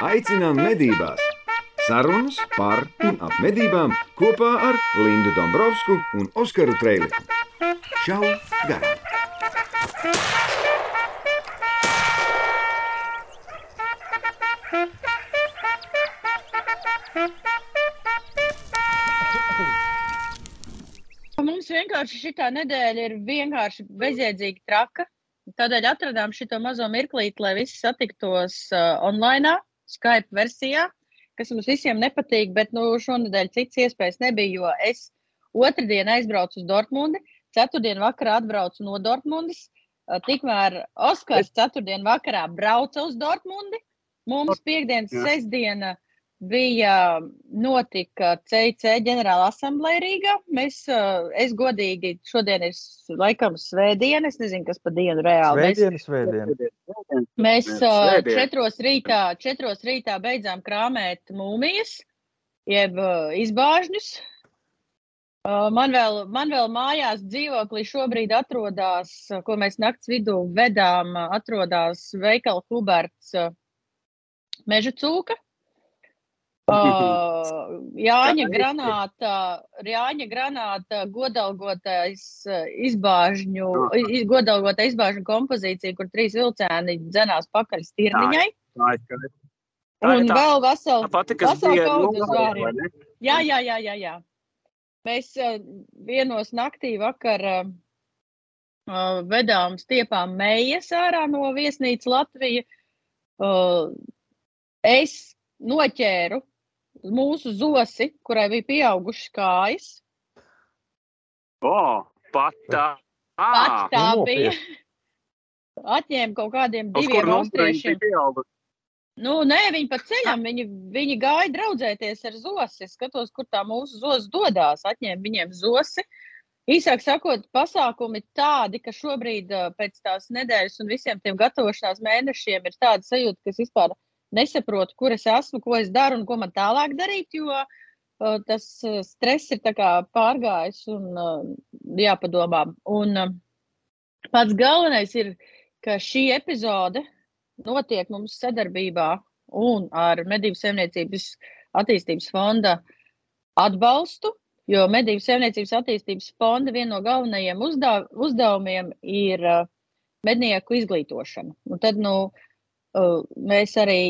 Aicinām medībās! Sarunas par un ap medībām kopā ar Lindu Dombrovskiju un Oskaru Trēliņu. Čau! Garām! Mums vienkārši šī nedēļa ir vienkārši bezjēdzīgi traka. Tādēļ atradām šo mazo mirklīti, lai visi satiktos uh, online, Skype versijā, kas mums visiem nepatīk. Bet nu, šonadēļ citas iespējas nebija, jo es otrdien aizbraucu uz Dortmundi, ceturtdien vakarā atbraucu no Dortmundas. Uh, tikmēr Oskars ceturtdien vakarā brauca uz Dortmundi. Mums piekdienas, sestdiena bija notika CIC ģenerāla asamblēja Rīgā. Mēs, es godīgi, šodien ir laikam svētdiena, es nezinu, kas pa dienu reāli. Svētdiena, svētdiena. Mēs uh, četros rītā, četros rītā beidzām krāmēt mūmijas, jeb izbāžņus. Man, vēl, man vēl mājās dzīvoklī šobrīd atrodas, ko mēs nakts vidū vedām, atrodas veikala Huberts Meža cūka. Uh, Jāņa granāta, Jāņa granāta godalgotais izbāžņu, iz, godalgota izbāžņu kompozīcija, kur trīs vilcēni dzenās pakaļ stirniņai. Tā ir skaidrs. Un vēl veselu, Tā pati, kas bija ne? Jā, jā, jā, jā, jā. Mēs uh, vienos naktī vakar uh, vedām stiepām mējas ārā no viesnīcas Latvija. Uh, es noķēru mūsu zosi, kurai bija pieaugušas kājas. O, pat tā. Pat tā nopietni. bija. Atņēma kaut kādiem diviem viņi austriešiem. Nu, nē, viņi pa ceļam, viņi, viņi gāja draudzēties ar zosi. Es skatos, kur tā mūsu zos dodas. Atņēma viņiem zosi. Īsāk sakot, pasākumi tādi, ka šobrīd pēc tās nedēļas un visiem tiem gatavošanās mēnešiem ir tāda sajūta, ka es vispār nesaprotu, kur es esmu, ko es daru un ko man tālāk darīt, jo uh, tas stress ir pārgājis un uh, jāpadomā. Un uh, pats galvenais ir, ka šī epizode notiek mums sadarbībā un ar Medību saimniecības attīstības fonda atbalstu, jo Medību saimniecības attīstības fonda viena no galvenajiem uzdā, uzdevumiem ir uh, mednieku izglītošana. Un tad, nu, mēs arī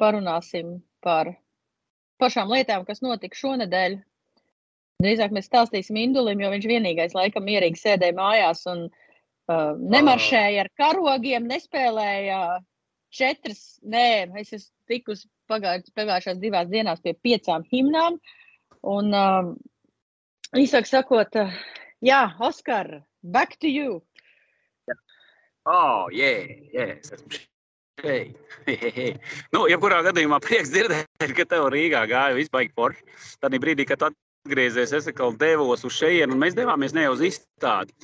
parunāsim par pašām lietām, kas notika šonadēļ. Drīzāk mēs stāstīsim Indulim, jo viņš vienīgais laikam mierīgi sēdēja mājās un uh, nemaršēja ar karogiem, nespēlēja četras, nē, es esmu tikusi pagājušās, pagājušās divās dienās pie piecām himnām. Un, um, īsāk sakot, uh, jā, Oskar, back to you! Oh, jā, jā, es esmu šeit. nu, jebkurā gadījumā prieks dzirdēt, ka tev Rīgā gāja izbaigi forši. Tad brīdī, kad atgriezies, es atkal devos uz šejienu, un mēs devāmies ne uz izstādi.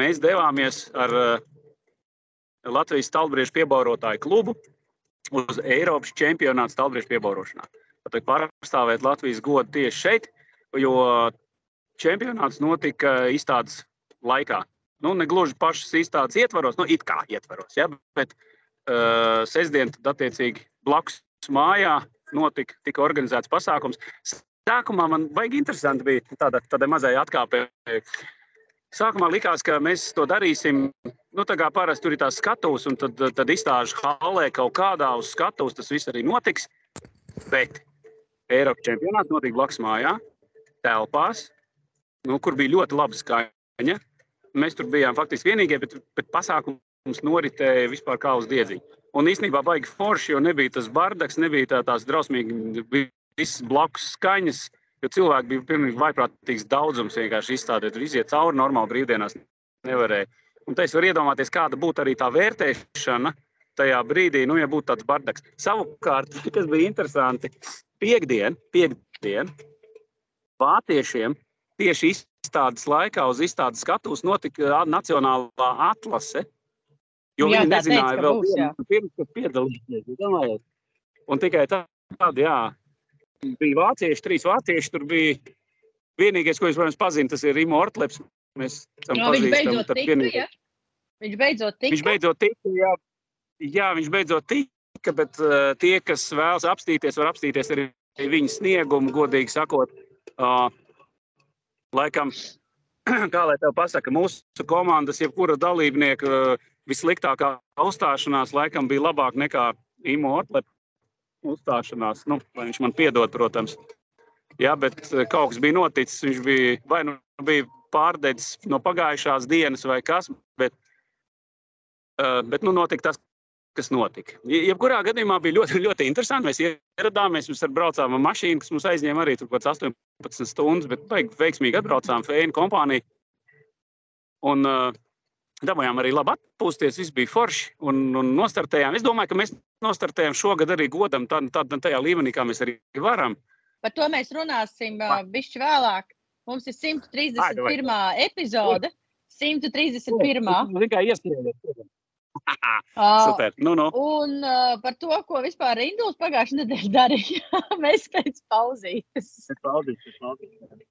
Mēs devāmies ar uh, Latvijas stalbriežu piebaurotāju klubu uz Eiropas čempionātu stalbriežu piebaurošanā. Tad pārstāvēt Latvijas godu tieši šeit, jo čempionāts notika izstādes laikā. Nu, ne gluži pašas izstādes ietvaros, nu, it kā ietvaros, ja, bet uh, sestdien, tad attiecīgi blakus mājā notika, tika organizēts pasākums. Sākumā man baigi interesanti bija tāda, tāda mazai atkāpe. Sākumā likās, ka mēs to darīsim. Nu, tā kā parasti tur ir tās skatuves, un tad, tad izstāžu halē kaut kādā uz skatuves tas viss arī notiks. Bet Eiropas čempionāts notika blakus mājā, telpās, nu, kur bija ļoti laba skaņa. Mēs tur bijām faktiski vienīgie, bet, bet pasākums noritēja vispār kā uz diedziņu. Un īstenībā baigi forši, jo nebija tas bardaks, nebija tā, tās drausmīgi visas blakus skaņas, jo cilvēki bija pilnīgi vaiprātīgs daudzums vienkārši izstādīt. Tur iziet cauri normāli brīvdienās nevarēja. Un te es varu iedomāties, kāda būtu arī tā vērtēšana tajā brīdī, nu, ja būtu tāds bardaks. Savukārt, kas bija interesanti, piekdien, piekdien vāciešiem tieši izstādes laikā uz izstādes skatuves notika nacionālā atlase. Jo Jā, viņi nezināja teica, vēl būs, pirms, pirms kas piedalīsies. Un tikai tādi, jā, bija vācieši, trīs vācieši. Tur bija vienīgais, ko es, protams, pazinu, tas ir Rimo Ortleps. Mēs esam No, viņš pazīstami. beidzot tika, ja? Viņš beidzot tika. Viņš beidzot tika, jā, jā, viņš beidzot tika. bet uh, tie, kas vēlas apstīties, var apstīties arī viņa sniegumu, godīgi sakot. Uh, laikam, kā lai tev pasaka, mūsu komandas, jebkura dalībnieka uh, vissliktākā uzstāšanās laikam bija labāk nekā Imo Ortleta uzstāšanās. Nu, lai viņš man piedod, protams. Jā, bet kaut kas bija noticis. Viņš bija vai nu bija pārdedzis no pagājušās dienas vai kas, bet, uh, bet nu, notika tas, kas notika. Jebkurā gadījumā bija ļoti, ļoti interesanti. Mēs ieradāmies, mēs braucām ar mašīnu, kas mums aizņēma arī 18 stundas, bet veiksmīgi atbraucām Feinu kompāniju. Un uh, dabūjām arī labi atpūsties, viss bija forši un, un nostartējām. Es domāju, ka mēs nostartējām šogad arī godam tādā, tādā tajā līmenī, kā mēs arī varam. Par to mēs runāsim uh, bišķi vēlāk. Mums ir 131. Ai, epizode. 131. Tikai ieskrējies. Super. Nu, nu. Un uh, par to, ko vispār Induls pagājušajā nedēļā darīja, mēs pēc pauzītes. Paldies, paldies.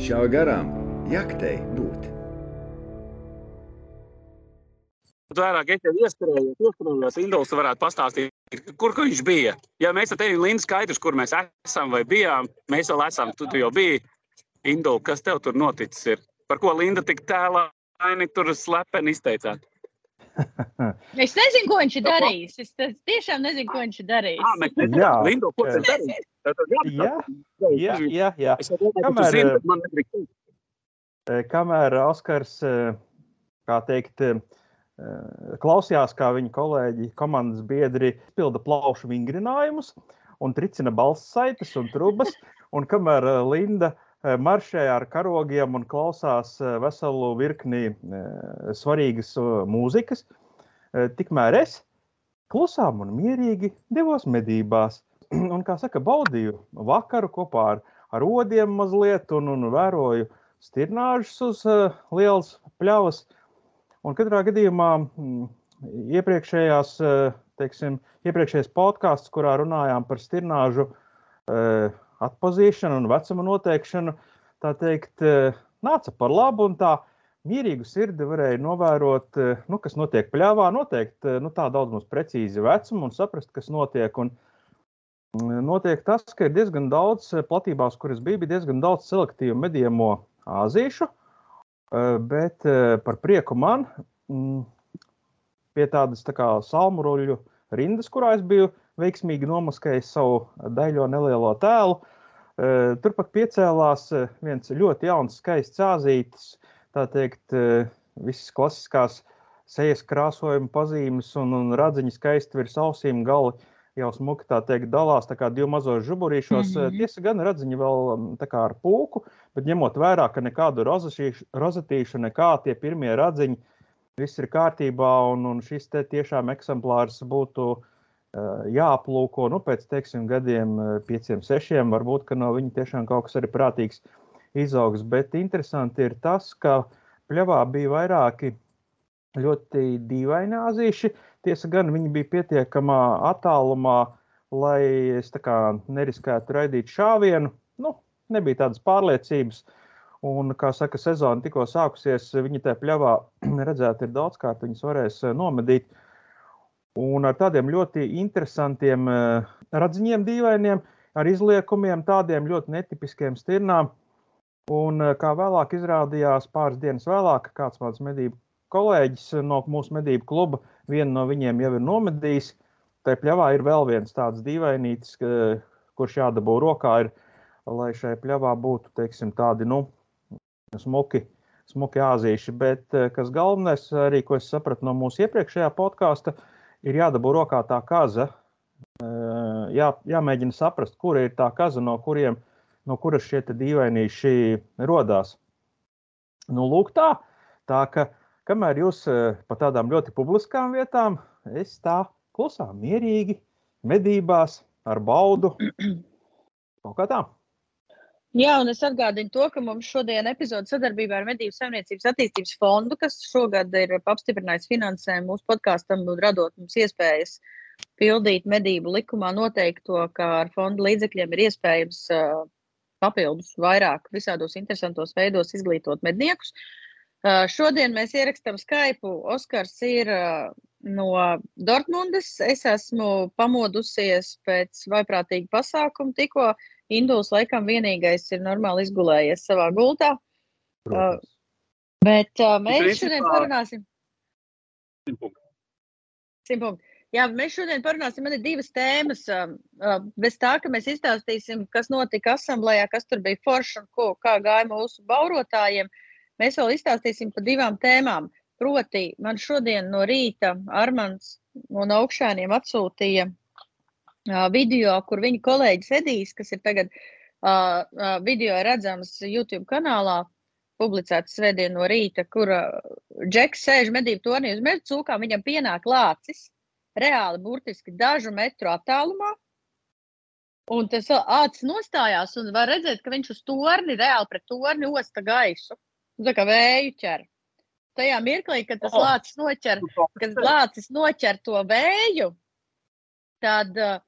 Šā garām jaktei būt. Pat vairāk es jau ieskrējos, ieskrējos, Induls varētu pastāstīt, kur viņš bija. Ja mēs ar tevi, Linda, skaidrs, kur mēs esam vai bijām, mēs vēl esam, tu, tu jau biji. Indul, kas tev tur noticis ir? Par ko Linda tik tēlaini tur slepeni izteicāt? es nezinu, ko viņš ir darījis. Es tiešām nezinu, ko viņš ir darījis. À, mēs nezinām, Lindo, ko viņš ir darījis. Jā, jā, jā. jā. Kamēr, kamēr Oskars, kā teikt, klausījās, kā viņa kolēģi, komandas biedri pilda plaušu vingrinājumus un tricina balss saites un trubas, un kamēr Linda maršē ar karogiem un klausās veselu virkni svarīgas mūzikas, tikmēr es klusām un mierīgi devos medībās. Un, kā saka, baudīju vakaru kopā ar, ar odiem mazliet un, un vēroju stirnāžus uz uh, lielas pļavas. Un katrā gadījumā m, iepriekšējās, uh, teiksim, iepriekšējais podkāsts, kurā runājām par stirnāžu uh, atpazīšanu un vecuma noteikšanu, tā teikt, nāca par labu un tā mierīgu sirdi varēja novērot, nu, kas notiek pļāvā, noteikt nu, tā daudz mums precīzi vecumu un saprast, kas notiek. Un, Notiek tas, ka ir diezgan daudz platībās, kuras bija, bija diezgan daudz selektīvu medījamo āzīšu, bet par prieku man pie tādas tā kā salmuruļu rindas, kurā es biju veiksmīgi nomaskējis savu daļo nelielo tēlu, turpat piecēlās viens ļoti jauns, skaists āzītis, tā teikt, visas klasiskās sejas krāsojuma pazīmes un, un radziņa skaisti virs ausīm gali jau smuki tā teikt, dalās tā kā divi mazos žuburīšos. Mm -hmm. Tiesa gan radziņi vēl tā kā ar pūku, bet ņemot vērā, ka nekādu rozetīšu, nekā tie pirmie radziņi, viss ir kārtībā un, un šis te tiešām eksemplārs būtu uh, jāaplūko, nu, pēc, teiksim, gadiem pieciem, sešiem, varbūt, ka no viņa tiešām kaut kas arī prātīgs izaugs, bet interesanti ir tas, ka pļavā bija vairāki ļoti dīvaini azīši, Tiesa gan viņi bija pietiekamā attālumā, lai es kā neriskētu raidīt šāvienu. Nu, nebija tādas pārliecības. Un, kā saka, sezona tikko sākusies, viņi tajā pļavā redzēt, ir daudzkārt, viņas varēs eh, nomedīt. Un ar tādiem ļoti interesantiem eh, radziņiem, dīvainiem, ar izliekumiem, tādiem ļoti netipiskiem stirnām. Un eh, kā vēlāk izrādījās, pāris dienas vēlāk, kāds mans medību kolēģis no mūsu medību kluba Vienu no viņiem jau ir nomedījis. Tā pļavā ir vēl viens tāds dīvainītis, kurš jādabū rokā, ir, lai šai pļavā būtu teiksim, tādi nu, smuki, smuki āzīši. Bet kas galvenais, arī ko es sapratu no mūsu iepriekšējā podkāsta, ir jādabū rokā tā kaza. Jā, jāmēģina saprast, kur ir tā kaza, no, kuriem, no kuras šie dīvainīši rodās. Nu, lūk, tā. Tā ka Kamēr jūs eh, pa tādām ļoti publiskām vietām, es tā klusām, mierīgi, medībās, ar baudu. Kaut kā tā. Jā, un es atgādinu to, ka mums šodien epizode sadarbībā ar Medību saimniecības attīstības fondu, kas šogad ir apstiprinājis finansējumu mūsu podkāstam, radot mums iespējas pildīt medību likumā noteikto, ka ar fondu līdzekļiem ir iespējams uh, papildus vairāk visādos interesantos veidos izglītot medniekus. Uh, Šodien mēs ierakstām Skype. Oskars ir no Dortmundas. Es esmu pamodusies pēc vaiprātīga pasākuma. Tikko Induls laikam vienīgais ir normāli izgulējies savā gultā. Protams. Uh, bet uh, mēs Principā- šodien parunāsim. Simpunkti. Jā, mēs šodien parunāsim. Man ir divas tēmas. uh, Bez tā, ka mēs izstāstīsim, kas notika asamblējā, kas tur bija forši un ko, kā gāja mūsu baurotājiem. Mēs vēl izstāstīsim par divām tēmām. Proti, man šodien no rīta Armāns no augšēniem atsūtīja uh, video, kur viņa kolēģis Edijs, kas ir tagad uh, uh, video redzams YouTube kanālā, publicēts svētdien no rīta, kur Džeks sēž medību tornī uz meža cūkām, viņam pienāk lācis reāli burtiski dažu metru attālumā. Un tas ātris nostājās, un var redzēt, ka viņš uz torni, reāli pret torni osta gaisu. Tā kā vēju ķer. Tajā mirklī, kad tas Oh. lācis noķer, kad lācis noķer to vēju, tad uh,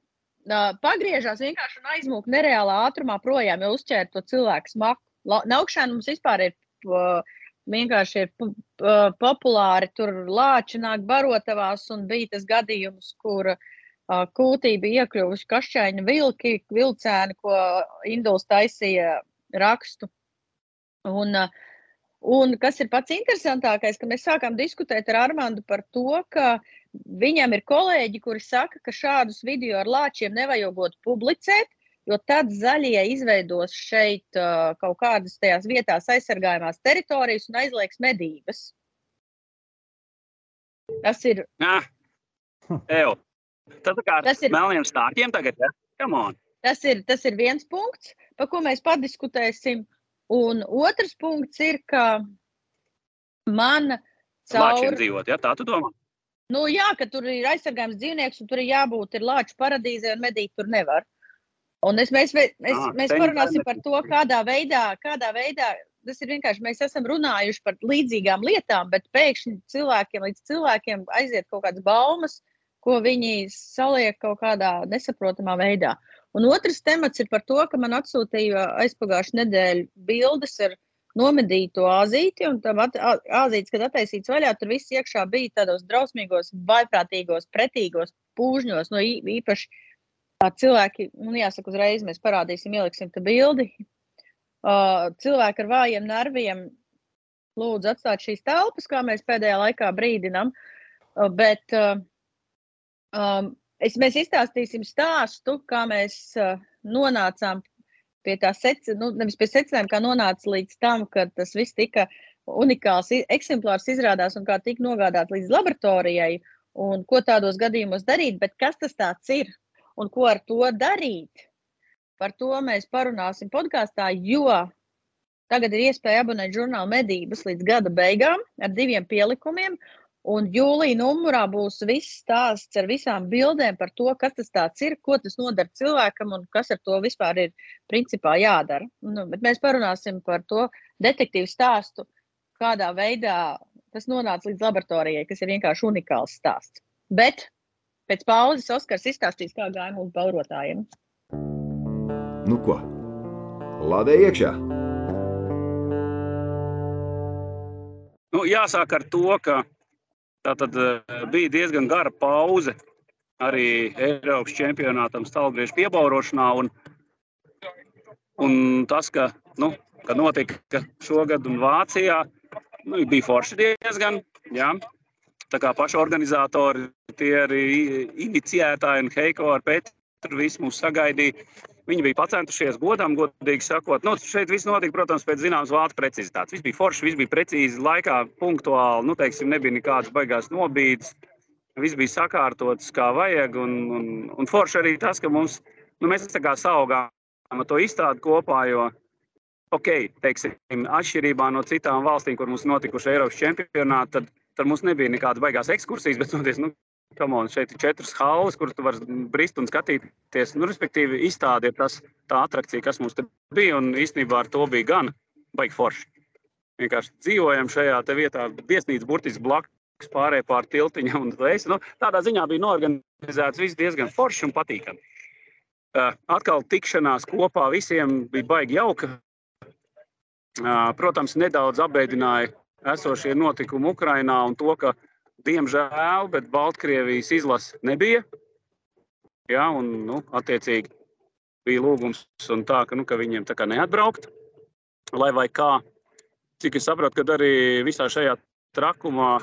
pagriežās vienkārši un aizmūk nereālā ātrumā projām, jo uzķēra to cilvēku smaku. Naukšana mums vispār ir uh, vienkārši ir pu- populāri. Tur lāči nāk barotavās, un bija tas gadījums, kur kūtī bija iekļuvuši kašķaini vilki, vilcēni, ko Induls taisīja rakstu. Un, uh, un kas ir pats interesantākais, ka mēs sākām diskutēt ar Armāndu par to, ka viņam ir kolēģi, kuri saka, ka šādus video ar lāčiem nevajagot publicēt, jo tad zaļie izveidos šeit uh, kaut kādas tajās vietās aizsargājumās teritorijas un aizliegs medības. Tas ir Ew. Tas kā Tas ir- melniem stākiem tagad, ja? Come on. Tas ir, tas ir viens punkts, par ko mēs padiskutēsim. Un otrs punkts ir, ka man Lāčiem caur, dzīvot, ja? Tā tu domā? nu, jā, ka tur ir aizsargājums dzīvnieks, un tur ir jābūt ir lāču paradīzē, un medīt tur nevar. Un es, mēs, mēs, Ah, mēs te parunāsim par to, kādā veidā, kādā veidā tas ir vienkārši. Mēs esam runājuši par līdzīgām lietām, bet pēkšņi cilvēkiem līdz cilvēkiem aiziet kaut kādas baumas, ko viņi saliek kaut kādā nesaprotamā veidā. Un otrs temats ir par to, ka man atsūtīja aizpagājušā nedēļa bildes ar nomedīto azīti, un tam azīts, kad attaisīts vaļā, tur viss iekšā bija tādos drausmīgos, vaiprātīgos, pretīgos pūžņos, no īpaši cilvēki, nu, jāsaka, uzreiz mēs parādīsim, ieliksim te bildi. Cilvēki ar vājiem nerviem lūdzu atstāt šīs telpas, kā mēs pēdējā laikā brīdinām. Bet um, es, mēs izstāstīsim stāstu, kā mēs uh, nonācām pie tā secinājuma, nu, nevis pie secinājuma, kā nonāca līdz tam, ka tas viss tika unikāls eksemplārs izrādās un kā tika nogādāts līdz laboratorijai, un ko tādos gadījumos darīt, bet kas tas tāds ir un ko ar to darīt. Par to mēs parunāsim podkāstā, jo tagad ir iespēja abonēt žurnālu medības līdz gada beigām ar diviem pielikumiem. Un jūlijā numurā būs viss stāsts ar visām bildēm par to, kas tas ir, ko tas nodara cilvēkam un kas ar to vispār ir principā jādara. Nu, bet mēs parunāsim par to detektīvu stāstu, kādā veidā tas nonāca līdz laboratorijai, kas ir vienkārši unikāls stāsts. Bet pēc pauzes Oskars izstāstīs, kā gāja mūsu baurotājiem. Nu ko? Lādē iekšā! Nu, jāsāk ar to, ka tā tad eh, bija diezgan gara pauze arī Eiropas čempionātam stāvgriežu piebaurošanā. Un, un tas, ka, nu, ka notika šogad un Vācijā, nu, bija forši diezgan. Jā. Tā kā paši organizatori, tie arī iniciētāji un Heiko ar Petru visu mūs sagaidīja. Viņi bija pacentušies godam, godīgi sakot. Nu, šeit viss notika, protams, pēc zināmas vācu precizitātes. Viss bija forši, viss bija precīzi, laikā, punktuāli. Nu, teiksim, nebija nekādas baigās nobīdes. Viss bija sakārtots kā vajag. Un, un, un forši arī tas, ka mums, nu, mēs tā kā saugām to izstādi kopā. Jo, ok, teiksim, atšķirībā no citām valstīm, kur mums notikuši Eiropas čempionāti, tad, tad mums nebija nekādas baigās ekskursijas. Bet, nu, Come on, šeit ir četras halas, kur tu vari brist un skatīties. Nu, respektīvi, izstāde ir tas, tā attrakcija, kas mums te bija. Un īstenībā ar to bija gan baigi forši. Vienkārši dzīvojam šajā vietā, viesnīcas burtiski blakus pārējai pār tiltiņam. Un, es, nu, tādā ziņā bija norganizēts viss diezgan forši un patīkami. Uh, atkal tikšanās kopā visiem bija baigi jauka. Uh, protams, nedaudz apbēdināja esošie notikumi Ukrajinā un to, ka diemžēl, bet Baltkrievijas izlase nebija. Jā, un, nu, attiecīgi, bija lūgums tā, ka, nu, ka viņiem tā kā neatbraukt. Lai vai kā, cik es saprotu, kad arī visā šajā trakumā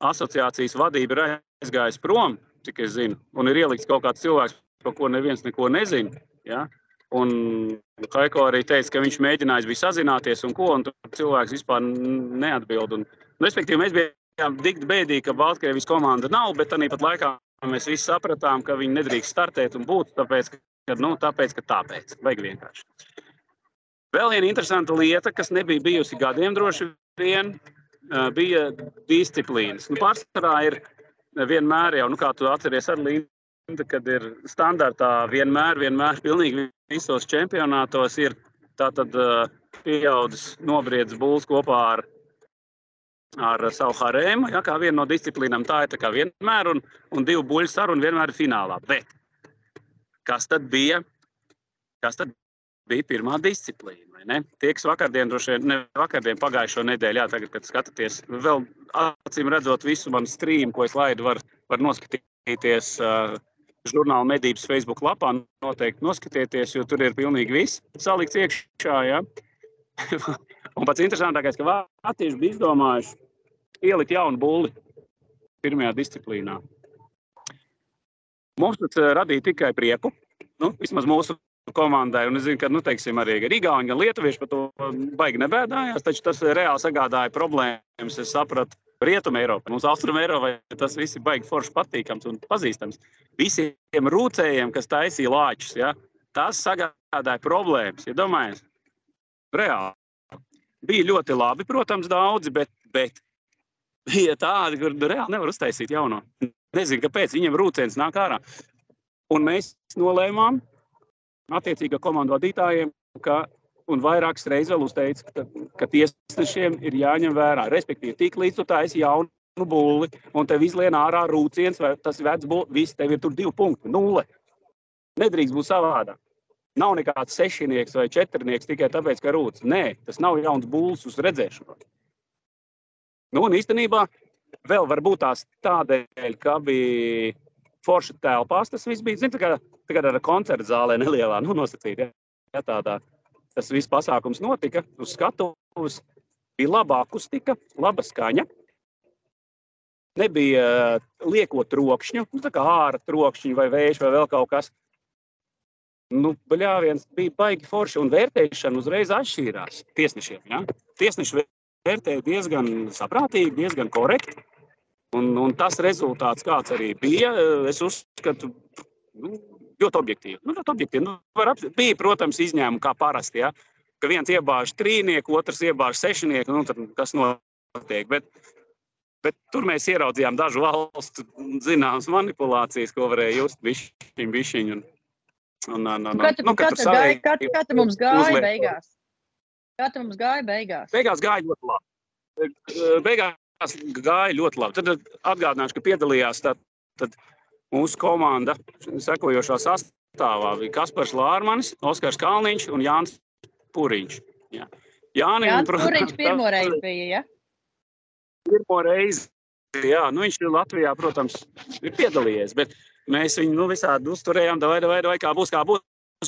asociācijas vadība ir aizgājusi prom, cik es zinu, un ir ielikts kaut kāds cilvēks, par ko neviens neko nezina. Ja? Un Haiko arī teica, ka viņš mēģinājis bija sazināties, un ko, un cilvēks vispār neatbild. Un, nu, respektīvi, mēs bijām dikti bēdīgi, ka Baltkrievijas komanda nav, bet tāpat laikā mēs visi sapratām, ka viņi nedrīkst startēt un būt, tāpēc, ka, nu, tāpēc, ka tāpēc. Vajag vienkārši. Vēl viena interesanta lieta, kas nebija bijusi gadiem droši vien, bija disciplīnas. Nu, pārsvarā ir vienmēr jau, nu, kā tu atceries ar Līnu, kad ir standartā vienmēr, vienmēr pilnīgi visos čempionātos ir tātad pieaudzis nobriedzis būs kopā ar, ar savu harēmu, ja, kā viena no disciplīnām. Tā ir tā vienmēr, un, un divu buļļu sarunu vienmēr ir finālā. Bet kas tad bija? Kas tad bija pirmā disciplīna? Tie, kas vakardien, droši vien, ne vakardien, pagājušo nedēļu, jā, tagad, kad skatāties, vēl acīm redzot visu manu streamu, ko es laidu, var, var noskatīties uh, žurnāla medības Facebook lapā. Noteikti noskatieties, jo tur ir pilnīgi viss salikts iekšā. Ja? un pats interesantākais, ka Vācieši bija izdomājuši ielikt jaunu bulli pirmajā disciplīnā. Mums tas eh, radīja tikai prieku. Nu, vismaz mūsu komandai. Un es zinu, ka nu, teiksim, arī Igauni, gan Lietuvieši par to baigi nebēdājās, taču tas reāli sagādāja problēmas. Es sapratu, Rietumē Eiropā, mums Austrumē Eiropā tas viss ir baigi forši patīkams un pazīstams. Visiem rūcējiem, kas taisīja lāčus, ja, tas sagādāja problēmas. Ja domājies, reāli. Bija ļoti labi, protams, daudzi, bet, bet bija tādi, kur reāli nevar uztaisīt jauno. Nezinu, kāpēc viņiem rūcēns nāk ārā. Un mēs nolēmām, attiecīgi komandu vadītājiem, ka un vairākas reizes vēl uzteica, ka, ka tiesnešiem ir jāņem vērā. Respektīvi, tik līdz tu taisi jaunu bulli, un tev izlien ārā rūciens, vai tas vecs bulli, viss tev ir tur divi punkti, nulle. Nedrīkst būt savādāk. Nav nekāds sešnieks vai četrnieks tikai tāpēc, ka rūcis. Nē, tas nav jauns būlis uz redzēšanu. Nu, un īstenībā vēl varbūt tās tādēļ, ka bija forša telpās, tas viss bija, zin, tā kā, tā kā ar koncertu zālē nelielā, nu, nosacīt, ja, ja tādā tas viss pasākums notika uz skatuves. Bija laba akustika, laba skaņa. Nebija lieko trokšņu, nu, tā kā ārā trokšņi vai vējš vai vēl kaut kas. Nu, bļāviens bija baigi forši un vērtēšana uzreiz atšķīrās tiesnešiem. Ja? Tiesneši vērtēja diezgan saprātīgi, diezgan korekti. Un, un tas rezultāts, kāds arī bija, es uzskatu, nu, ļoti objektīvi. Nu, ļoti objektīvi. Nu, ap... Bija, protams, izņēmumi kā parasti. Ja? Ka viens iebāž trīnieku, otrs iebāž sešnieku, nu, tad kas notiek. Bet, bet tur mēs ieraudzījām dažu valstu zināmas manipulācijas, ko varēja just bišķiņ, bišķiņ. Un, un, un, un, Katra, nu, katra, gāja, katra, katra mums gāja uzliek. beigās. Katra mums gāja beigās. Beigās gāja ļoti labi. Beigās gāja ļoti labi. Tad atgādināšu, ka piedalījās tad, tad Mūsu komanda sekojošā sastāvā bija Kaspars Lārmanis, Oskars Kalniņš un Jānis Puriņš. Jā. Jāni, Jānis protams, Puriņš pirmo reizi bija, ja? Pirmo reizi, jā. Nu, viņš Latvijā, protams, ir piedalījies, bet mēs viņu nu, visādi uzturējām, vai, vai, vai kā būs, kā būs.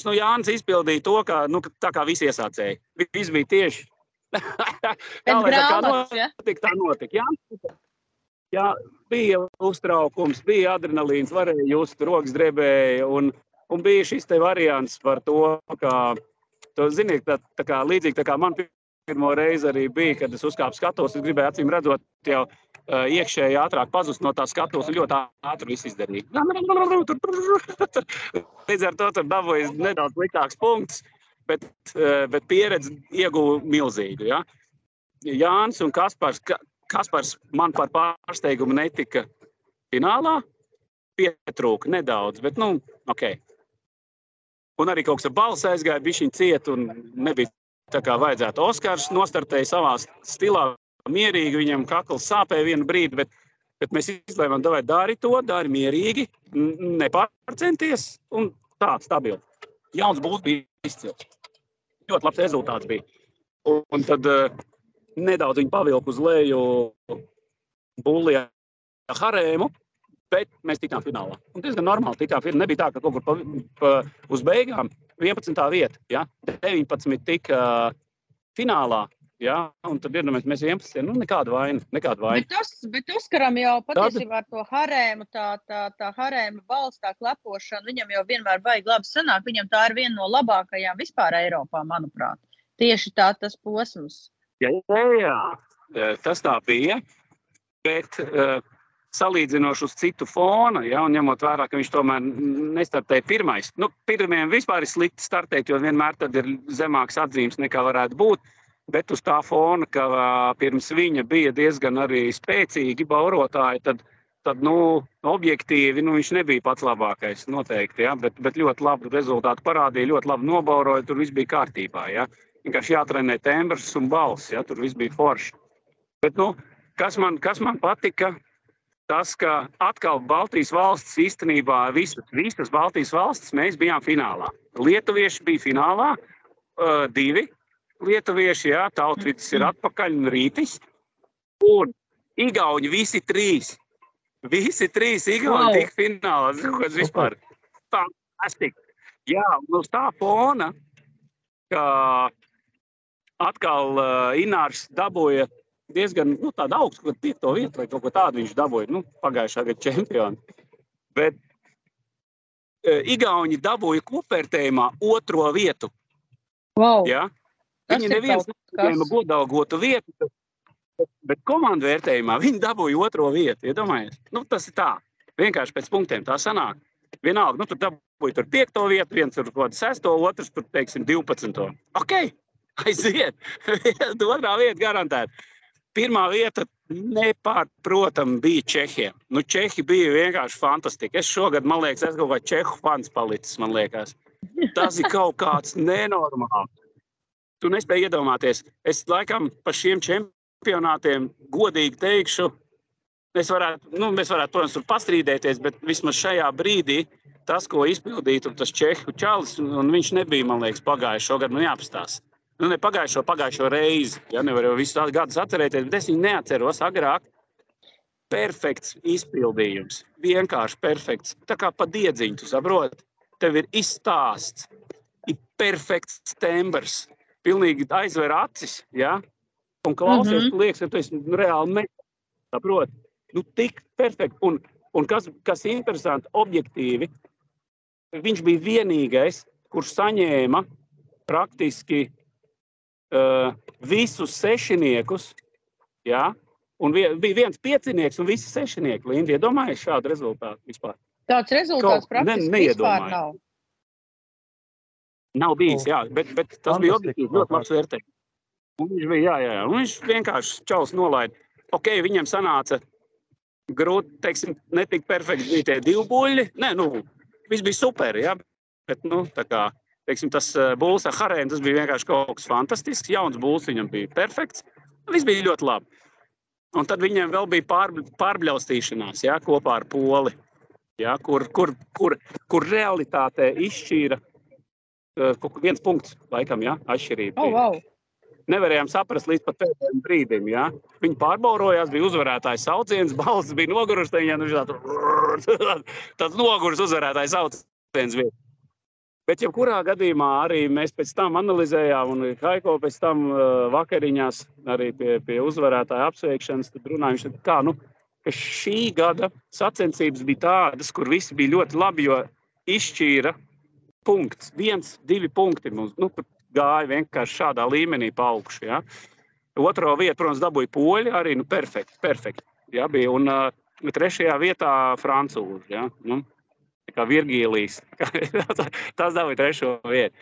Nu, Jānis izpildīja to, kā, nu, tā kā visi iesācēji. Viss bija tieši tā, lai tā kā notika, tā notika. Jā, jā, bija uztraukums, bija adrenalīns, varēja just rokas drebēja. Un, un bija šis te variants par to, ka, to, ziniet, tā, tā kā līdzīgi tā kā man pirmo reizi arī bija, kad es uzkāpu skatos, es gribēju acīm redzot jau uh, iekšēji ātrāk pazust no tā skatos un ļoti ātri viss izdarīt. Līdz ar to tur dabūju nedaudz sliktāks punkts, bet, uh, bet pieredzi ieguvu milzīgu. Ja? Jānis un Kaspars, Kaspars man par pārsteigumu netika finālā. Pietrūka nedaudz, bet, nu, ok. Un arī kaut kas ar balsi aizgāja, bija viņa cieta un nebija tā kā vajadzētu. Oskars nostartēja savā stilā, mierīgi, viņam kakls sāpēja vienu brīdi, bet, bet mēs izlēmām, vai dari to, dari mierīgi, nepārcenties un tā, stabili. Jauns būs bija izcils. Ļoti labs rezultāts bija. Un, un tad uh, nedaudz viņu pavilku uz leju. Bullijā harēmu, bet mēs tikām finālā. Un diezgan normāli tikām finālā. Nebija tā, ka kaut kur pa, pa, uz beigām 11. vieta, ja? 19 tika uh, finālā. Ja? Un tad iedomājieties, mēs 11. Nu, nekāda vaina. Nekāda vaina. Bet, tas, bet Oskaram jau patiesībā ar to harēmu, tā, tā, tā harēma balss, tā klepošana, viņam jau vienmēr baigi labi sanāk. Viņam tā ir viena no labākajām vispār Eiropā, manuprāt. Tieši tā tas posms. Jā, jā, jā. tas tā bija. Bet uh, salīdzinoši uz citu fona, ja, un ņemot vērā, ka viņš tomēr nestartēja pirmais. Nu, pirmajam vispār ir slikti startēt, jo vienmēr ir zemāks atzīmes nekā varētu būt. Bet uz tā fona, ka pirms viņa bija diezgan arī spēcīgi baurotāji, tad, tad nu, objektīvi nu, viņš nebija pats labākais. Noteikti, ja, bet, bet ļoti labu rezultātu parādīja, ļoti labi nobauroja, tur viss bija kārtībā. Ja. Vienkārši jātrenē tembrs un balss, ja tur viss bija forši. Bet, nu, kas, man, kas man patika, tas, ka atkal Baltijas valsts īstenībā visas, visas Baltijas valstis mēs bijām finālā. Lietuvieši bija finālā, uh, divi lietuvieši, jā, tautvidis ir atpakaļ un rītis. Un Igauni visi trīs. Visi trīs Igauni wow. tika finālā. Zinu, kas vispār fantastiski. Jā, un uz tā fona, ka atkal uh, Inārs dabūja diezgan nu, augstu, kad piekto vietu vai kaut ko tādu viņš dabūja. Nu, pagājušā gada čempioni. Bet uh, Igauni dabūja kopvērtējumā otro vietu. Wow. Ja? Viņi neviens nesaņēma godalgotu vietu, bet, komandu vērtējumā viņi dabūja otro vietu. Iedomājies, nu, tas ir tā. Vienkārši pēc punktiem tā sanāk. Vienalga, nu, tur dabūja tur piekto vietu, viens tur kaut kādu sesto, otrs tur, teiksim, 12. Ok, aiziet. Otrā vieta garantēta. Pirmā vieta nepārprotami bija Čehija. Nu, Čehi bija vienkārši fantastiski. Es šogad, man liekas, esmu kaut kā Čehu fans palicis. Tas ir kaut kāds nenormāls. Tu nespēji iedomāties. Es laikam par šiem čempionātiem godīgi teikšu, es varētu, nu, mēs varētu, protams, tur pastrīdēties, bet vismaz šajā brīdī tas, ko izpildīja tas Čehu čalis, un viņš nebija, man liekas, pagājušo gadu, man jāpastāsta nu, ne pagājušo, pagājušo reizi. Ja nevar jau visu gadus atcerēties, bet es viņu neatceros agrāk. Perfekts izpildījums. Vienkārši perfekts. Tā kā pa diedziņu, tu saproti. Tev ir izstāsts, ir perfekts tembrs. Pilnīgi aizver acis, ja? un klausies, mm -hmm. liekas, ka tu esi reāli nesaproti. Nu, tik perfekti. Un, un kas, kas interesanti, objektīvi, viņš bija vienīgais, kurš saņēma praktiski uh, visus sešiniekus. Ja? Un bija viens piecinieks un visi sešinieki. Linda, iedomājies šādu rezultātu vispār? Tāds rezultāts Kaut, praktiski ne, vispār nav. Nav bijis, jā, bet, bet tas bija objektīvi ļoti labs vērtējums. Un viņš bija, jā, jā, jā. Un viņš vienkārši čaus nolaida. Ok, viņam sanāca grūti, teiksim, netik perfekti bija tie divi buļļi. Nē, nu, viss bija super, jā. Bet, nu, tā kā teiksim, tas eh, būls ar harēnu, tas bija vienkārši kaut kas fantastisks. Jauns būls viņam bija perfekts. Viss bija ļoti labi. Un tad viņam vēl bija pār, pārbļaustīšanās ja, kopā ar poli, ja, kur, kur, kur, kur realitātē izšķīra uh, kaut viens punkts, laikam, ja, atšķirība. Oh, wow. Nevarējām saprast līdz pat pēdējiem brīdim. Ja. Viņi pārbaudījās, bija uzvarētājs sauciens, balss bija nogurusi. Viņam bija tāds noguris uzvarētājs sauciens. Bija. Bet, jebkurā gadījumā, arī mēs pēc tam analizējām, un Haiko pēc tam uh, vakariņās, arī pie, pie uzvarētāja apsveikšanas, runājām, kā, nu, šī gada sacensības bija tādas, kur visi bija ļoti labi, jo izšķīra punkts, viens, divi punkti mums nu, gāja vienkārši šādā līmenī pa augšu. Ja? Otro vietu, protams, dabūja poļi, arī nu, perfekti. perfekti ja, bija, un uh, trešajā vietā francūzi. Ja? Nu, kā Virgīlijs. Tas dabūja trešo vietu.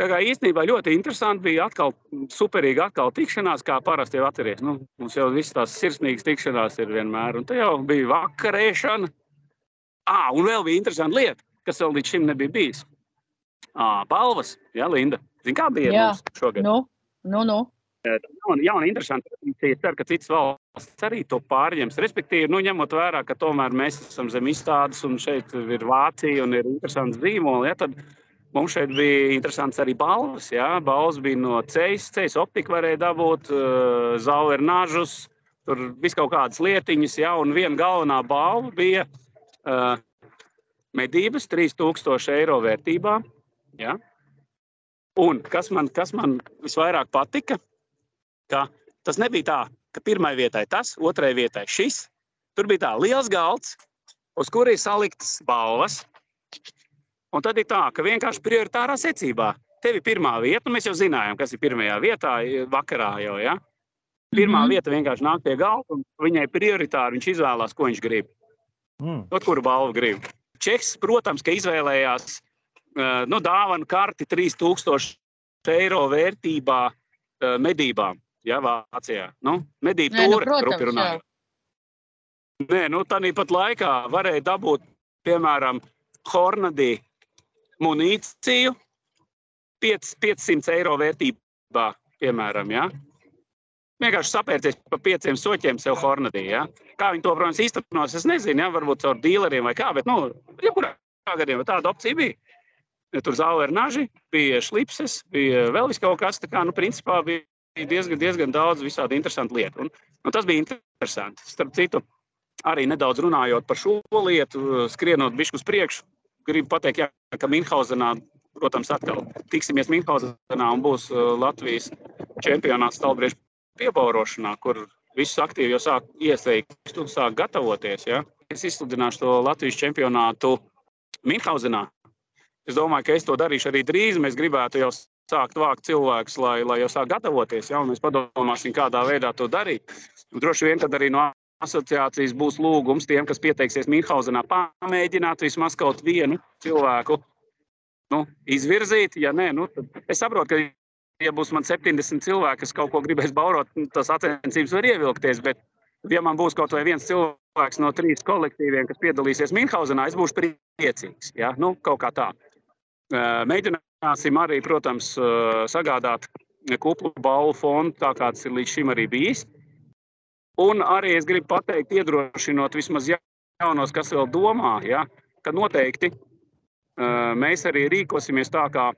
Tā kā īstenībā ļoti interesanti bija atkal superīga atkal tikšanās, kā parasti jau atceries. Nu, mums jau visas tās sirsnīgas tikšanās ir vienmēr, un te jau bija vakarēšana. À, un vēl bija interesanta lieta, kas vēl līdz šim nebija bijis. À, balvas, jā, Linda. Zini, kā bija jā. mums šogad? Nu, nu, nu. Jauna, jauna interesanta tradīcija. Es ceru, ka citas valsts arī to pārņems. Respektīvi, nu, ņemot vērā, ka tomēr mēs esam zem izstādes un šeit ir Vācija un ir interesants zīmoli, ja, tad mums šeit bija interesants arī balvas. Ja. Balvas bija no ceļa, ceļa optika varēja dabūt, uh, zauer nažus, tur viss kaut kādas lietiņas, ja, un viena galvenā balva bija uh, medības 3000 eiro vērtībā. Ja. Un kas man, kas man visvairāk patika, ka tas nebija tā, ka pirmai vietai tas, otrai vietai šis. Tur bija tā liels galds, uz kura ir saliktas balvas. Un tad ir tā, ka vienkārši prioritārā secībā. Tev ir pirmā vieta, un mēs jau zinājām, kas ir pirmajā vietā, vakarā jau. Ja? Pirmā mm -hmm. vieta vienkārši nāk pie galda, un viņai prioritāri viņš izvēlās, ko viņš grib. Mm. Ot, kuru balvu grib. Čeks, protams, ka izvēlējās uh, nu, dāvanu karti 3000 eiro vērtībā uh, medībām. Ja, Vācijā. Nu, medību Nē, nu, tūri, protams, runājot. Nē, nu, tā pat laikā varēja dabūt, piemēram, Hornadī munīciju 5, 500 eiro vērtībā, piemēram. Ja? Vienkārši sapērties par pieciem soķiem sev Hornadī. Ja? Kā viņi to, protams, īstenos, es nezinu, ja? varbūt caur dīleriem vai kā, bet, nu, jebkurā gadījumā tāda opcija bija. Ja tur zāle ir naži, bija šlipses, bija vēl kaut kas tāds. Nu, principā bija diezgan, diezgan daudz visādi interesantu lietu. Un, un tas bija interesanti. Starp citu, arī nedaudz runājot par šo lietu, skrienot bišķi uz priekšu, gribu pateikt, jā, ka Minhausenā, protams, atkal tiksimies Minhausenā un būs uh, Latvijas čempionāts stāvbriežu piebaurošanā, kur visus aktīvi jau sāk iesaikt, sāk gatavoties. Ja? Es izsludināšu to Latvijas čempionātu Minhausenā. Es domāju, ka es to darīšu arī drīz. Mēs gribētu jau sākt vākt cilvēkus, lai, lai jau sāk gatavoties. Ja? Mēs padomāsim, kādā veidā to darīt. Un droši vien tad arī no asociācijas būs lūgums tiem, kas pieteiksies Mīnhausenā, pamēģināt vismaz kaut vienu cilvēku nu, izvirzīt. Ja nē, nu, es saprotu, ka, ja būs man 70 cilvēki, kas kaut ko gribēs baurot, nu, tas sacensības var ievilkties. Bet, ja man būs kaut vai viens cilvēks no trīs kolektīviem, kas piedalīsies Mīnhausenā, es būšu priecīgs. Ja? Nu, kaut kā tā. Mēģināsim arī, protams, sagādāt kuplu balvu fondu, tā kā tas ir līdz šim arī bijis. Un arī es gribu pateikt, iedrošinot vismaz jaunos, kas vēl domā, ja, ka noteikti uh, mēs arī rīkosimies tā, kā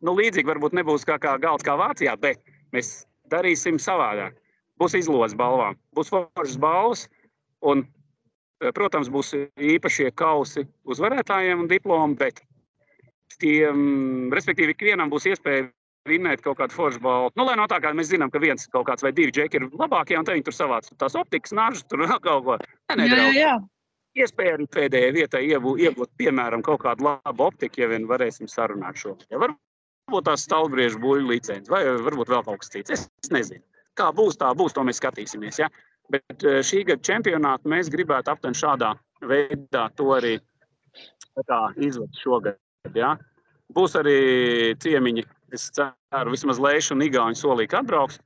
nu, līdzīgi varbūt nebūs kā, kā galds kā Vācijā, bet mēs darīsim savādāk. Būs izlozes balvām, būs foršas balvas, un, protams, būs īpašie kausi uzvarētājiem un diplomi, bet tiem, respektīvi, ikvienam būs iespēja vinnēt kaut kādu foršu balvu. Nu, lai no tā, kā mēs zinām, ka viens kaut kāds vai divi džeki ir labākie, un viņi tur savāc tās optikas, nāžas, tur vēl kaut ko. Ne, jā, jā, jā. Iespēja arī pēdējai vietai iegūt, iegūt, piemēram, kaut kādu labu optiku, ja vien varēsim sarunāt šo. Ja varbūt tās stalbriežu buļļu licences, vai varbūt vēl kaut kas cits. Es, es nezinu. Kā būs, tā būs, to mēs skatīsimies. Ja? Bet šī gada čempionātu mēs gribētu aptuveni šādā veidā to arī izvest šogad. Ja? Būs arī ciemiņi Es ceru, vismaz Leiša un Igauni solīja, ka atbrauks.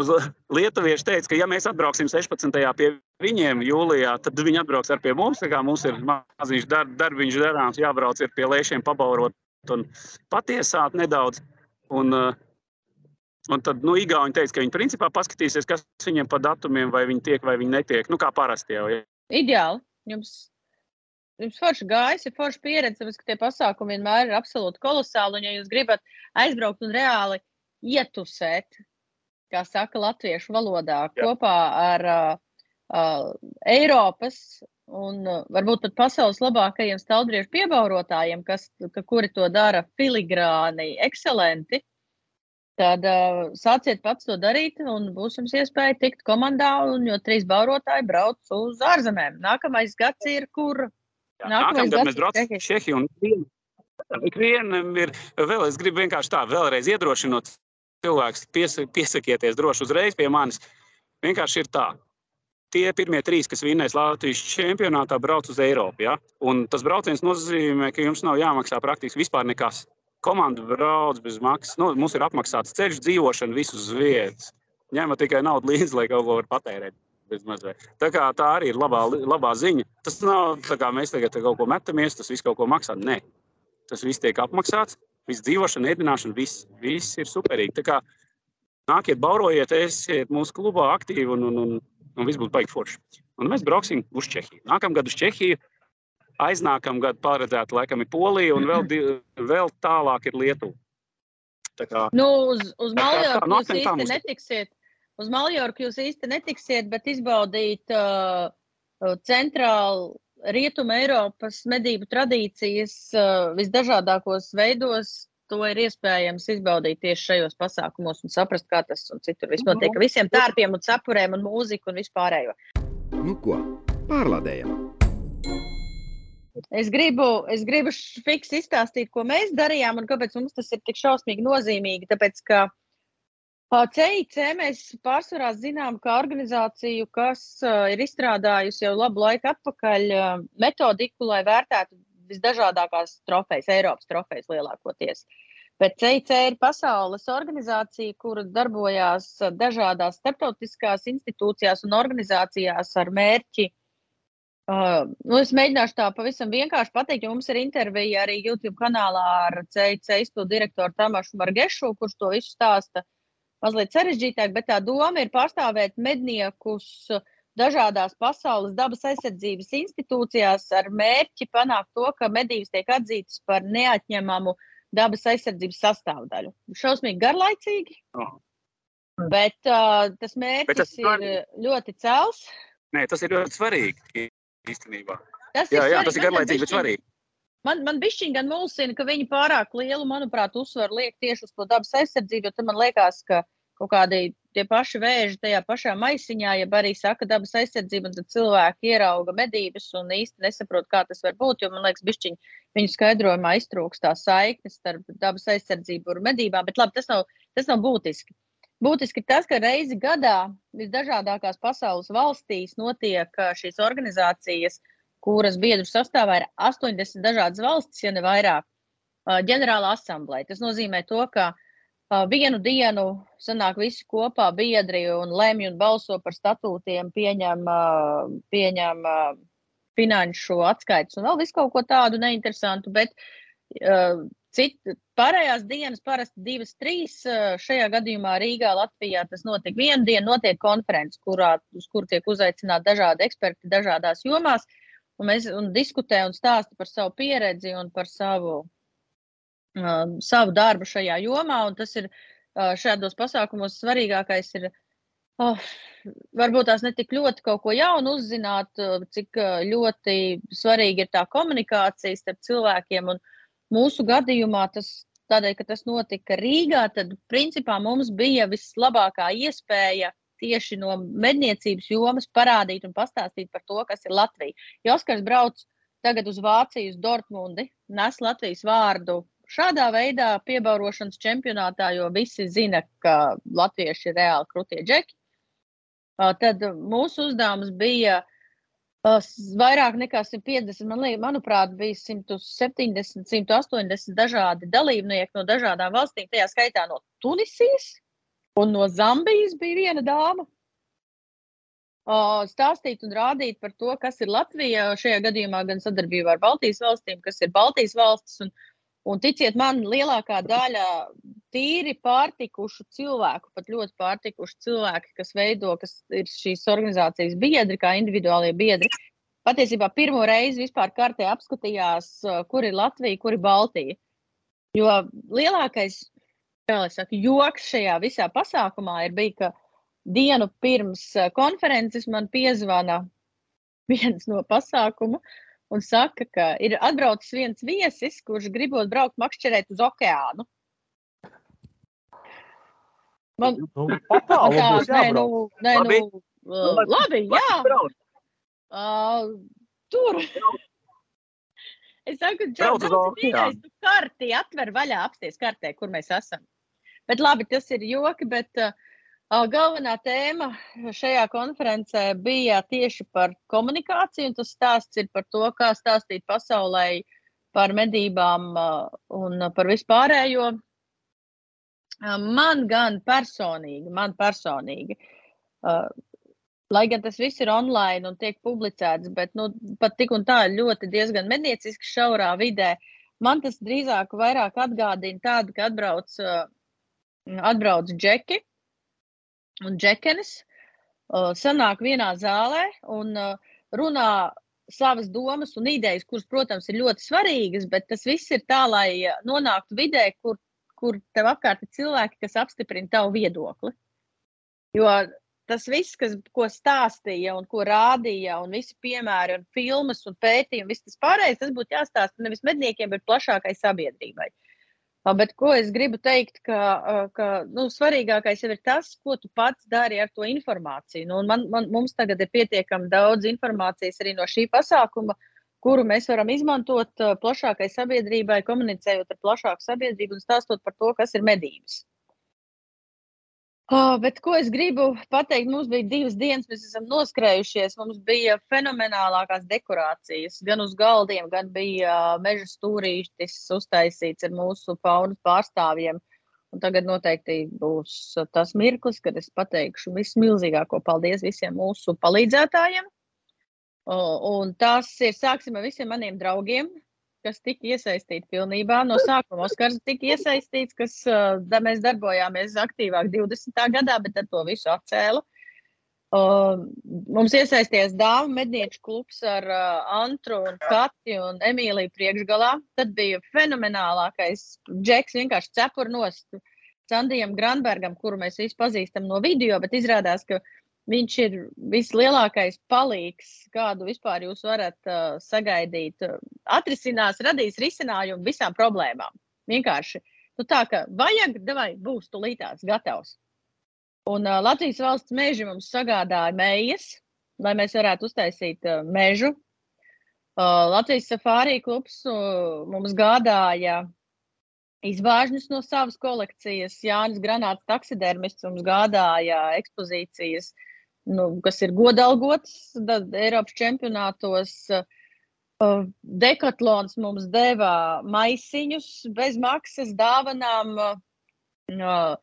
Uz Lietuvieši teica, ka, ja mēs atbrauksim 16. pie viņiem jūlijā, tad viņi atbrauks ar pie mums. Tā kā mums ir maziņš dar, darbiņš darāms, jābrauc pie Leišiem, pabaurot un patiesāt nedaudz. Un, un tad nu, Igauni teica, ka viņi principā paskatīsies, kas viņiem pa datumiem, vai viņi tiek vai viņi netiek. Nu, kā parasti jau. Ja. Ideāli. Jums jums forši gājis, ir forši pieredze, tāpēc, ka tie pasākumi vienmēr ir absolūti kolosāli. Un, ja jūs gribat aizbraukt un reāli ietusēt, kā saka latviešu valodā, Jā. kopā ar uh, uh, Eiropas un uh, varbūt pat pasaules labākajiem stāvdriežu piebaurotājiem, kas, ka, kuri to dara filigrāni, ekscelenti, tad uh, sāciet pats to darīt, un būs jums iespēja tikt komandā, un jo trīs baurotāji brauc uz ārzemēm. Nākamais gads ir, kur Nākamais gads mēs braucam uz Čehiju. Ikvienam ir vēl, es gribu vienkārši tā, vēlreiz iedrošinot cilvēkus, pies, piesakieties droši uzreiz pie manis. Vienkārši ir tā. Tie pirmie trīs, kas vinnēs Latvijas čempionātā, brauc uz Eiropu. Ja? Un tas brauciens nozīmē, ka jums nav jāmaksā praktiski vispār nekas. Komanda brauc bez maksas. Nu, mums ir apmaksāts ceļš, dzīvošana, visus uz vietas. Ņemat tikai naudu līdzi, lai kaut ko var patērēt. Tā, kā, tā arī ir labā, labā ziņa. Tas nav tā, kā mēs tagad kaut ko metamies, tas viss kaut ko maksā. Nē, tas viss tiek apmaksāts. Viss dzīvošana, ēdināšana, viss, viss ir superīgi. Kā nāciet, baurojiet, esiet mūsu klubā aktīvi un, un, un, un viss būs baigi forši. Un mēs brauksim uz Čehiju. Nākamgad uz Čehiju. Aiznākamā gada paredzēta laikam ir Polija, un vēl, vēl tālāk ir Lietuva. Tā kā, nu, uz uz Maljorku jūs īsti netiksiet. Uz Maljorku jūs īsti netiksiet, bet izbaudīt uh, centrālu Rietumu Eiropas medību tradīcijas uh, visdažādākos veidos, to ir iespējams izbaudīt tieši šajos pasākumos un saprast, kā tas un citur viss notiek. Ar visiem tērpiem un cepurēm un mūziku un vispārējo. Nu ko, pārlādējam! Es gribu, es gribu fiks izstāstīt, ko mēs darījām un kāpēc mums tas ir tik šausmīgi nozīmīgi. Tāpēc, ka CIC mēs pārsvarā zinām, kā organizāciju, kas ir izstrādājusi jau labu laiku atpakaļ metodiku, lai vērtētu visdažādākās trofejas, Eiropas trofejas lielākoties. Bet CIC ir pasaules organizācija, kura darbojās dažādās starptautiskās institūcijās un organizācijās ar mērķi uh, Uh, nu es mēģināšu tā pavisam vienkārši pateikt, jo mums ir intervija arī YouTube kanālā ar CIC izpildu direktoru Tamašu Margešu, kurš to visu stāsta mazliet sarežģītāk, bet tā doma ir pārstāvēt medniekus dažādās pasaules dabas aizsardzības institūcijās ar mērķi panākt to, ka medības tiek atzītas par neatņemamu dabas aizsardzības sastāvdaļu. Šausmīgi garlaicīgi, oh. bet uh, tas mērķis bet tas ir ļoti cels. Nē, tas ir ļoti svarīgi īstenībā. Tas jā, ir, jā, tas ir garlaicīgi, bet svarīgi. Man, man bišķiņ gan mulsina, ka viņi pārāk lielu, manuprāt, uzsvaru liek tieši uz to dabas aizsardzību, jo tad man liekas, ka kaut kādi tie paši vēži tajā pašā maisiņā, ja arī saka dabas aizsardzība, tad cilvēki ierauga medības un īsti nesaprot, kā tas var būt, jo man liekas, bišķiņ viņu skaidrojumā iztrūkst tā saiknes starp dabas aizsardzību un medībām, bet labi, tas nav, tas nav būtiski. Būtiski tas, ka reizi gadā visdažādākās pasaules valstīs notiek šīs organizācijas, kuras biedru sastāvā ir 80 dažādas valstis, ja ne vairāk, ģenerāla asamblēja. Tas nozīmē to, ka vienu dienu sanāk visi kopā biedri un lemj un balso par statūtiem, pieņem, pieņem finanšu atskaites un vēl visu kaut ko tādu neinteresantu, bet Cit, pārējās dienas, parasti divas, trīs. Šajā gadījumā Rīgā, Latvijā tas notiek vienu dienu, notiek konferences, kurā, uz kur tiek uzaicināti dažādi eksperti dažādās jomās, un mēs un diskutē un stāsta par savu pieredzi un par savu, uh, savu darbu šajā jomā. Tas ir uh, šādos pasākumos svarīgākais ir. Oh, varbūt tās netik ļoti kaut ko jaunu uzzināt, cik ļoti svarīgi ir tā komunikācija starp cilvēkiem un Mūsu gadījumā tas tādēļ, ka tas notika Rīgā, tad principā mums bija vislabākā iespēja tieši no medniecības jomas parādīt un pastāstīt par to, kas ir Latvija. Jo Oskars brauc tagad uz Vāciju, uz Dortmundi, nes Latvijas vārdu šādā veidā piebaurošanas čempionātā, jo visi zina, ka latvieši ir reāli krutie džeki. Tad mūsu uzdevums bija Vairāk nekā 150, man liekas, manuprāt, bija 170, 180 dažādi dalībnieki no dažādām valstīm, tajā skaitā no Tunisijas un no Zambijas bija viena dāma. Stāstīt un rādīt par to, kas ir Latvija. Šajā gadījumā gan sadarbībā ar Baltijas valstīm, kas ir Baltijas valstis. Un, un ticiet man, lielākā daļa tīri pārtikušu cilvēku, pat ļoti pārtikušu cilvēki, kas veido, kas ir šīs organizācijas biedri, kā individuālie biedri. Patiesībā pirmo reizi vispār kartē apskatījās, kur ir Latvija, kur ir Baltija. Jo lielākais saku, joks šajā visā pasākumā ir bijis, ka dienu pirms konferences man piezvana viens no pasākumu un saka, ka ir atbraucis viens viesis, kurš gribot braukt makšķerēt uz okeānu. Man nu, patālu tā, nē, nu, nē, Labi. nu, uh, labi, jā. Uh, tur. Es saku, Džordžs, tu karti atver vaļā, apsties kartē, kur mēs esam. Bet labi, tas ir joki, bet uh, galvenā tēma šajā konferencē bija tieši par komunikāciju, un tas stāsts ir par to, kā stāstīt pasaulē par medībām uh, un par vispārējo. Man gan personīgi, man personīgi, uh, lai gan tas viss ir online un tiek publicēts, bet nu, pat tik un tā ļoti diezgan mednieciski šaurā vidē, man tas drīzāk vairāk atgādina tādu, ka atbrauc, uh, atbrauc džeki un džekenis, uh, sanāk vienā zālē un uh, runā savas domas un idejas, kuras, protams, ir ļoti svarīgas, bet tas viss ir tā, lai nonāktu vidē, kur kur tev apkārt ir cilvēki, kas apstiprina tavu viedokli. Jo tas viss, kas, ko stāstīja un ko rādīja, un visi piemēri, un filmas, un pētījumi, viss tas pārējais, tas būtu jāstāsta nevis medniekiem, bet plašākai sabiedrībai. Bet ko es gribu teikt, ka, ka nu, svarīgākais ir tas, ko tu pats dari ar to informāciju. Nu, man, man, mums tagad ir pietiekami daudz informācijas arī no šī pasākuma, kuru mēs varam izmantot plašākai sabiedrībai, komunicējot ar plašāku sabiedrību un stāstot par to, kas ir medības. Oh, bet ko es gribu pateikt? Mums bija divas dienas, mēs esam noskrējušies. Mums bija fenomenālākās dekorācijas. Gan uz galdiem, gan bija meža stūrītis uztaisīts ar mūsu faunas pārstāvjiem. Un tagad noteikti būs tas mirklis, kad es pateikšu vismilzīgāko paldies visiem mūsu palīdzētājiem. Un tas ir, sāksim ar visiem maniem draugiem, kas tika iesaistīti pilnībā. No sākuma Oskars tika iesaistīts, kas da, mēs darbojāmies aktīvāk 20. gadā, bet tad to visu atcēla. Uh, mums iesaistījās dāmas mednieku klubs ar uh, Antru, un Katju un Emīliju priekšgalā. Tad bija fenomenālākais džeks, vienkārši cepurnos Sandijam Granbergam, kuru mēs visi pazīstam no video, bet izrādās, ka Viņš ir vislielākais palīgs, kādu vispār jūs varat uh, sagaidīt. Atrisinās, radīs risinājumu visām problēmām. Vienkārši nu, tā, ka vajag, vai būs tulītās gatavs. Un uh, Latvijas valsts meži mums sagādāja mējas, lai mēs varētu uztaisīt uh, mežu. Uh, Latvijas safārī klubs uh, mums gādāja izvāžņus no savas kolekcijas. Jānis Granāts, taksidermists, mums gādāja ekspozīcijas uh, nu, kas ir godalgots Eiropas čempionātos. Uh, Dekatlons mums deva maisiņus bez maksas dāvanām. Uh,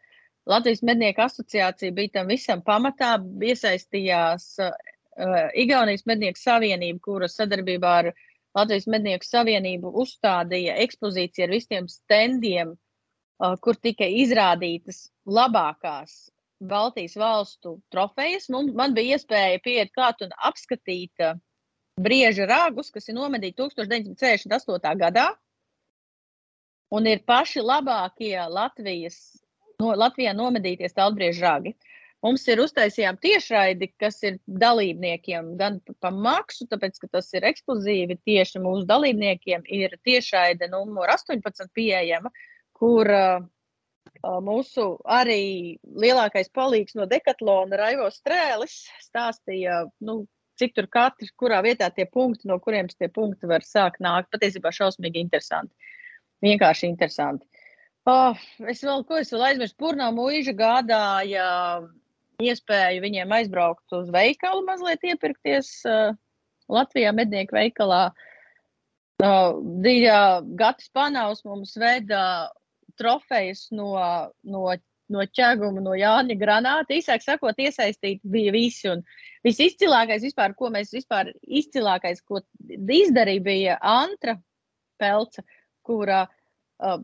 Latvijas mednieku asociācija bija tam visam pamatā, iesaistījās uh, Igaunijas mednieku savienība, kura sadarbībā ar Latvijas mednieku savienību uzstādīja ekspozīciju ar visiem standiem, uh, kur tika izrādītas labākās Baltijas valstu trofejas. Mums, man bija iespēja pieiet klāt un apskatīt uh, brieža ragus, kas ir nomedīti 1968. gadā. Un ir paši labākie Latvijas, no, Latvijā nomedītie stāvbrieža ragi. Mums ir uztaisījām tiešraidi, kas ir dalībniekiem gan pa maksu, tāpēc, ka tas ir ekskluzīvi tieši mūsu dalībniekiem, ir tiešraide numur 18 pieejama, kur uh, mūsu arī lielākais palīgs no Dekatlona, Raivo Strēlis, stāstīja, nu, cik tur katrs, kurā vietā tie punkti, no kuriem tie punkti var sākt nākt. Patiesībā šausmīgi interesanti. Vienkārši interesanti. Oh, es vēl, ko es vēl aizmirsu, Purnā mūža gādāja iespēju viņiem aizbraukt uz veikalu, mazliet iepirkties uh, Latvijā mednieku veikalā. Uh, Dīļā Gatis Panaus mums veda trofejas no, no, no ķēguma, no Jāņa granāta. Īsāk sakot, iesaistīti bija visi. Un visizcilākais, vispār, ko mēs vispār izcilākais, ko izdarīja, bija Antra Pelca, kura uh,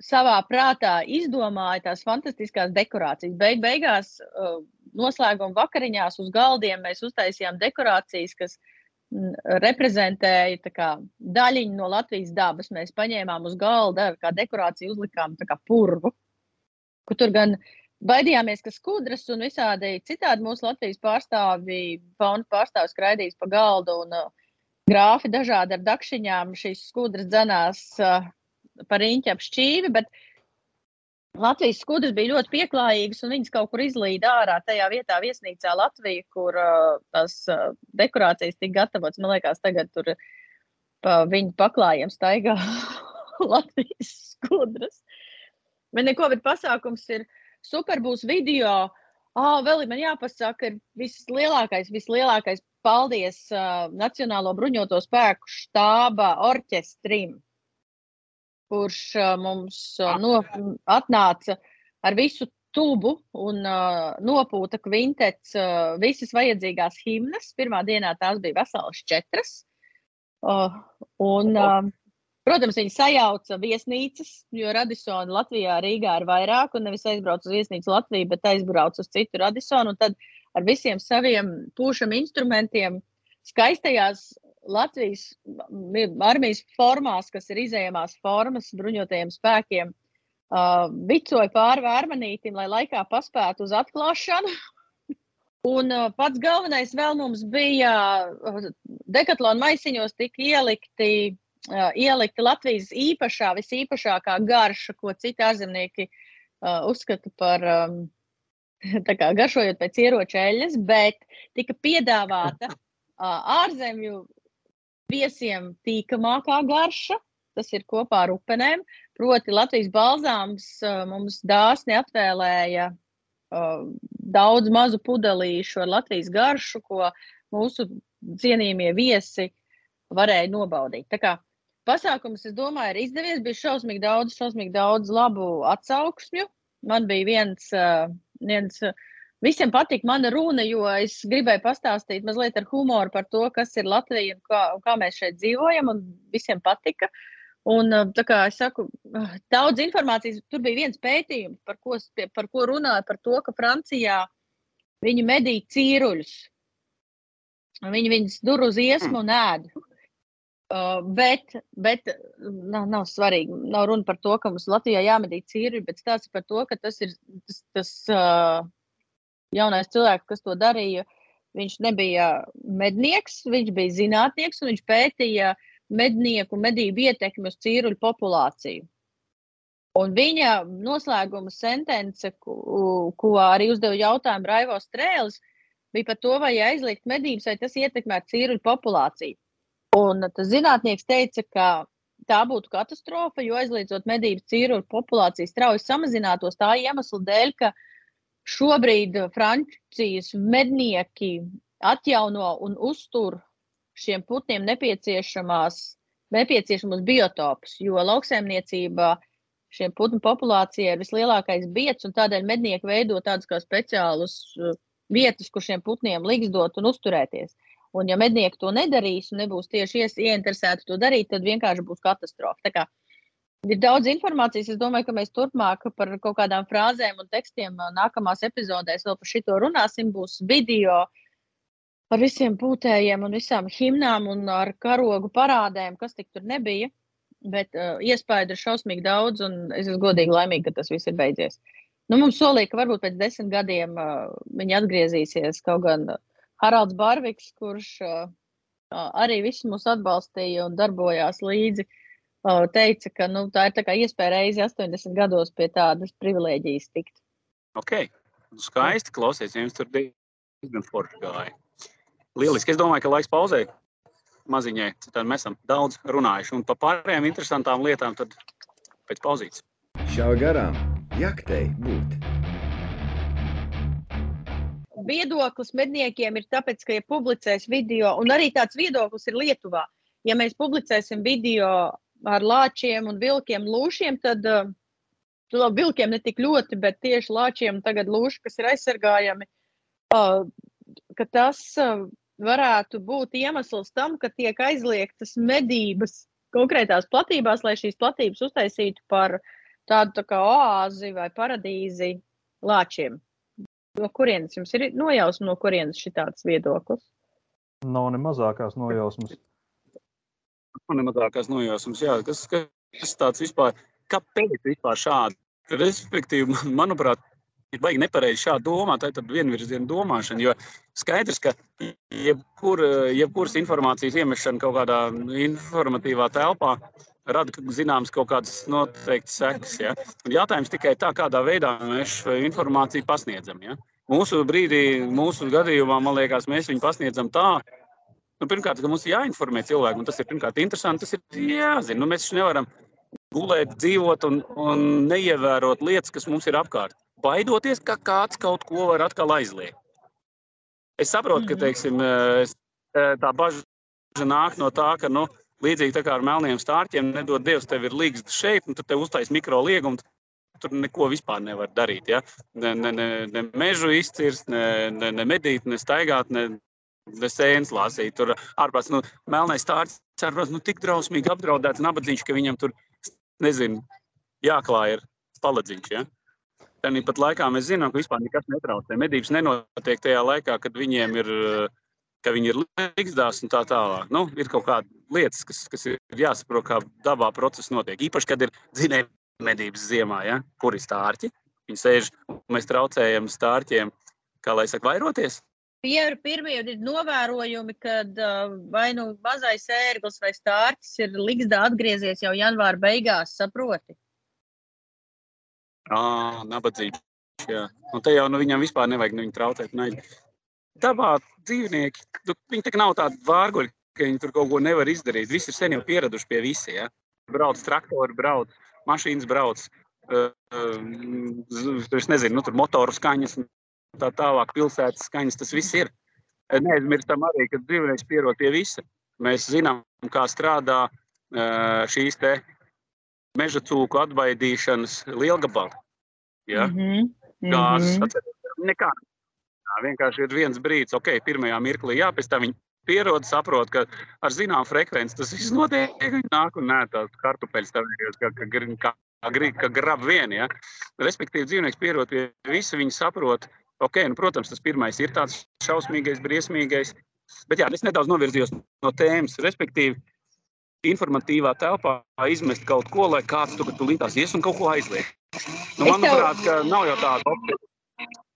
savā prātā izdomāja tās fantastiskās dekorācijas. Beig beigās, uh, noslēguma vakariņās uz galdiem mēs uztaisījām dekorācijas, kas uh, reprezentēja kā, daļiņu no Latvijas dabas. Mēs paņēmām uz galda, kā dekorāciju uzlikām kā purvu. Tur gan baidījāmies, ka skudras un visādi citādi mūsu Latvijas pārstāvji, fauna pārstāvji skraidīs pa galdu un uh, grāfi dažādi ar dakšiņām šīs skudras dzenās uh, par riņķi ap šķīvi, bet Latvijas skudras bija ļoti pieklājīgas, un viņas kaut kur izlīda ārā tajā vietā, viesnīcā Latvijā, kur uh, tās uh, dekorācijas tika gatavotas. Man liekas, tagad tur pa viņu paklājiem staigā Latvijas skudras. Bet neko, bet pasākums ir super, būs video. Oh, vēl man jāpasaka, ir vislielākais, vislielākais paldies uh, Nacionālo bruņoto spēku štāba orķestrim kurš mums no, atnāca ar visu tubu un uh, nopūta kvintets uh, visas vajadzīgās himnas. Pirmā dienā tās bija veselas četras. Uh, un, uh, protams, viņi sajauca viesnīcas, jo Radisona Latvijā Rīgā ir vairāk, un nevis aizbrauc uz viesnīcu Latviju, bet aizbrauc uz citu Radisonu. Tad ar visiem saviem pūšam instrumentiem, skaistajās Latvijas armijas formās, kas ir izējamās formas bruņotajiem spēkiem, uh, vicoju pāri vērmanītim, lai laikā paspētu uz atklāšanu. Un uh, pats galvenais vēl mums bija uh, dekatlona maisiņos tika ielikti, uh, ielikti Latvijas īpašā, visīpašākā garša, ko citi ārzemnieki uh, uzskata par um, kā, garšojot pēc ieroča eļļas, bet tika piedāvāta uh, ārzemju viesiem tīkamākā garša. Tas ir kopā ar upenēm. Proti, Latvijas balzāms uh, mums dāsni atvēlēja uh, daudz mazu pudelīšu ar Latvijas garšu, ko mūsu cienījamie viesi varēja nobaudīt. Tā kā pasākums, es domāju, ir izdevies. Bija šausmīgi daudz, šausmīgi daudz labu atsauksmju. Man bija viens, uh, viens Visiem patīk mana runa, jo es gribēju pastāstīt mazliet ar humoru par to, kas ir Latvija un kā, un kā mēs šeit dzīvojam. Visiem patika. Un, kā es saku, daudz informācijas. Tur bija viens pētījums, par ko, par ko runāja, par to, ka Francijā viņi medīja cīruļus. Viņi viņus dur uz iesmu un ēd. Uh, bet bet nav, nav svarīgi. Nav runa par to, ka mums Latvijā jāmedī cīruļi, bet stāsta par to, ka tas ir tas, tas uh, jaunais cilvēks, kas to darīja. Viņš nebija mednieks, viņš bija zinātnieks un viņš pētīja uh, mednieku medību ietekmi uz cīruļu populāciju. Un viņa noslēguma sentence, ko, ko arī uzdeva jautājumu Raivo Strēlis, bija par to, vai aizliegt medības, vai tas ietekmē cīruļu populāciju. Un tas zinātnieks teica, ka tā būtu katastrofa, jo aizliedzot medības cīruļu populācija strauji samazinātos tā iemesla dēļ, ka šobrīd Francijas mednieki atjauno un uztur šiem putniem nepieciešamos biotopus, jo lauksaimniecībā šiem putnu populācijai ir vislielākais biets, un tādēļ mednieki veido tādus kā speciālus uh, vietas, kur šiem putniem liksdot un uzturēties. Un, ja mednieki to nedarīs un nebūs tieši ieinteresēti to darīt, tad vienkārši būs katastrofa. Ir daudz informācijas. Es domāju, ka mēs turpmāk par kaut kādām frāzēm un tekstiem uh, nākamās epizodēs vēl par šito runāsim. Būs video, uh, ar visiem pūtējiem un visām himnām un ar karogu parādēm, kas tik tur nebija. Bet uh, iespēju ir šausmīgi daudz, un es esmu godīgi laimīga, ka tas viss ir beidzies. Nu, mums solīja, ka varbūt pēc desmit gadiem uh, viņi atgriezīsies. Kaut gan Haralds Barviks, kurš uh, arī visu mūs atbalstīja un darbojās līdzi, uh, teica, ka nu, tā ir tā iespēja reizi 80 gados pie tādas privilēģijas tikt. Ok, skaisti klausies, jums tur diezgan forši gāja. Lieliski. Es domāju, ka laiks pauzē maziņai. Tad mēs esam daudz runājuši. Un par pārējām interesantām lietām tad pēc pauzītes. Šā garām jaktei būt. Viedoklis medniekiem ir tāpēc, ka, ja publicēs video, un arī tāds viedoklis ir Lietuvā, ja mēs publicēsim video ar lāčiem un vilkiem lūšiem, tad uh, vilkiem ne tik ļoti, bet tieši lāčiem tagad lūši, kas ir aizsargājami, uh, ka tas uh, varētu būt iemesls tam, ka tiek aizliegtas medības konkrētās platībās, lai šīs platības uztaisītu par tādu tā kā oāzi vai paradīzi lāčiem. No kurienes jums ir nojausma, no kurienes šī tāds viedoklis? Nav ne mazākās nojausmas. Nav ne mazākās nojausmas, jā. Kas, kas tāds vispār, kāpēc vispār šādi? Respektīvi, manuprāt, ir baigi nepareizi šādi domāt, tā ir vienvirziena domāšana. Jo skaidrs, ka jebkur, jebkuras informācijas iemešana kaut kādā informatīvā telpā rada zināmas kaut kādas noteiktas sekas. Ja? Jautājums tikai tā, kādā veidā mēs šo informāciju pasniedzam. Ja? Mūsu brīdī, mūsu gadījumā, man liekas, mēs viņu pasniedzam tā, Nu, pirmkārt, mums ir jāinformē cilvēki, un tas ir pirmkārt interesanti. Tas ir jāzina. Nu, mēs taču nevaram gulēt, dzīvot un, un neievērot lietas, kas mums ir apkārt baidoties, ka kāds kaut ko var atkal aizliegt. Es saprotu, ka mhm. teiksim, tā bažas nāk no tā, ka nu, līdzīgi kā ar melniem stārķiem, nedod Dievs, tev ir līgsts šeit, un tad tev uztais mikro liegumu. Tur neko vispār nevar darīt. Ja? Ne, ne, ne, ne mežu izcirst, ne, ne, ne medīt, ne staigāt, ne, ne sēnes lasīt. Tur ārpus nu, melnais stārķis ir nu, tik drausmīgi apdraudēts, nabadzīgs, ka viņam tur, nezinu, jāklāj ar paladziņš. Ja? Tāpat laikā mēs zinām, ka vispār nekas netraucē. Medības nenotiek tajā laikā, kad viņiem ir, ka viņi ir līgzdās un tā tālāk. Nu, ir kaut kādas lietas, kas, kas ir jāsaprot, kā dabā process notiek. Īpaši, kad ir dzinēji medības ziemā, ja? kur ir stārķi. Viņi sēž, un mēs traucējam stārķiem, kā lai saka, vairoties. Pie- Pirmie ir novērojumi, kad uh, vai nu mazais ērglis vai stārķis ir Ligzdā atgriezies jau janvāra beigās, saproti? Ā, nabadzīgi. Jā. Un te jau nu, viņam vispār nevajag nu, viņu traucēt. Ne. Dabā dzīvnieki, nu, viņi tā nav tādi vārguļi, ka viņi tur kaut ko nevar izdarīt. Visi ir sen jau pieraduši pie visi. Ja? Brauc traktori, brauc, mašīnas brauc. Uh, uh, es nezinu, nu, tur motoru skaņas un tā tālāk, pilsētas skaņas. Tas viss ir. Neaizmirstam arī, ka dzīvnieks pierod pie visa. Mēs zinām, kā strādā šīs meža cūku atbaidīšanas lielgabali. Ja? Mm -hmm. gāzes. Mm -hmm. Nekā. Vienkārši ir viens brīdis, ok, pirmajā mirklī, jā, pēc tam viņi pierod, saprot, ka ar zināmu frekvenci tas viss notiek. Viņi nāk un nē, tās kartupeļas vienkārši kā, kā, kā, kā, grib, kā grab vien. Ja? Respektīvi, dzīvnieks pierod pie visa, viņi saprot, ok, nu, protams, tas pirmais ir tāds šausmīgais, briesmīgais. Bet jā, es nedaudz novirzījos no tēmas. Respektīvi, informatīvā telpā izmest kaut ko, lai kāds tur tulītās ies un kaut ko aizliek. Nu, Es manuprāt, ka nav jau tāda opcija.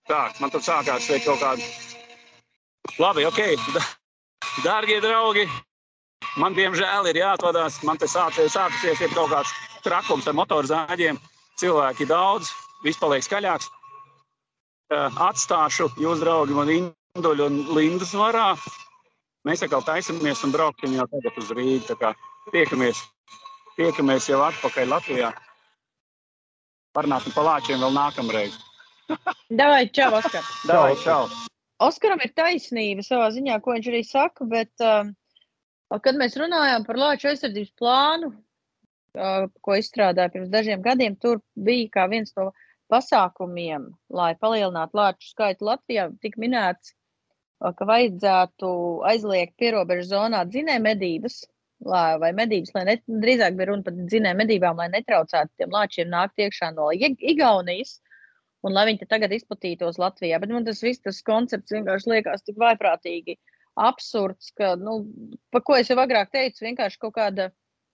Tā, man tur sākās kaut kāda. Labi, ok. Dārgie draugi, man diemžēl ir jāatvadās. Man te sācies, sākusies ir kaut kāds trakums ar motoru zāģiem. Cilvēki daudz, viss paliek skaļāks. Eh, Atstāšu jūs, draugi, man Induļu un Lindas varā. Mēs atkal taisamies un brauksim jau tagad uz Rīgu. Tā kā Tiekamies, tiekamies jau atpakaļ Latvijā. Parunāsim par lāčiem vēl nākamreiz. Davai, čau, Oskar! Davai, čau! Oskaram ir taisnība savā ziņā, ko viņš arī saka, bet, um, kad mēs runājām par lāču aizsardzības plānu, uh, ko izstrādāja pirms dažiem gadiem, tur bija kā viens no pasākumiem, lai palielinātu lāču skaitu Latvijā, tik minēts, uh, ka vajadzētu aizliegt pierobežu zonā dzinēju medības, lai, vai medības, lai ne, drīzāk bija runa par dzinēju medībām, lai netraucētu tiem lāčiem nākt iekšā no Igaunijas un lai viņi tagad izplatītos Latvijā. Bet man tas viss, tas koncepts vienkārši liekas tik vaiprātīgi absurds, ka, nu, par ko es jau agrāk teicu, vienkārši kaut kāda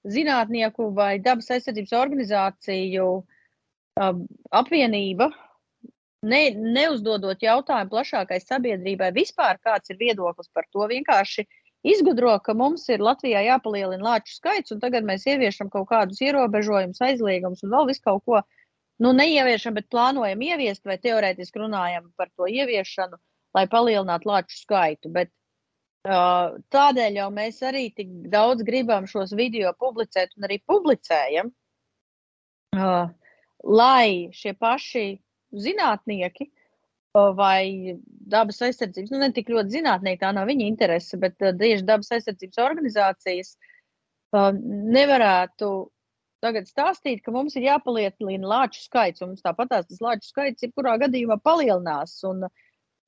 zinātnieku vai dabas aizsardzības organizāciju um, apvienība, ne, neuzdodot jautājumu plašākai sabiedrībai vispār, kāds ir viedoklis par to, vienkārši izgudro, ka mums ir Latvijā jāpalielina lāču skaits, un tagad mēs ieviešam kaut kādus ierobežojumus, aizliegumus un vēl visu kaut ko. Nu, neieviešam, bet plānojam ieviest, vai teorētiski runājam par to ieviešanu, lai palielinātu lāču skaitu. Bet, uh, tādēļ jau mēs arī tik daudz gribam šos video publicēt un arī publicējam, uh, lai šie paši zinātnieki vai dabas aizsardzības, nu ne tik ļoti zinātnieki, tā nav viņa interese, bet uh, tieši dabas aizsardzības organizācijas nevarētu tagad stāstīt, ka mums ir jāpalielina lāču skaits. un Mums tāpat tas lāču skaits jebkurā gadījumā palielinās. Un,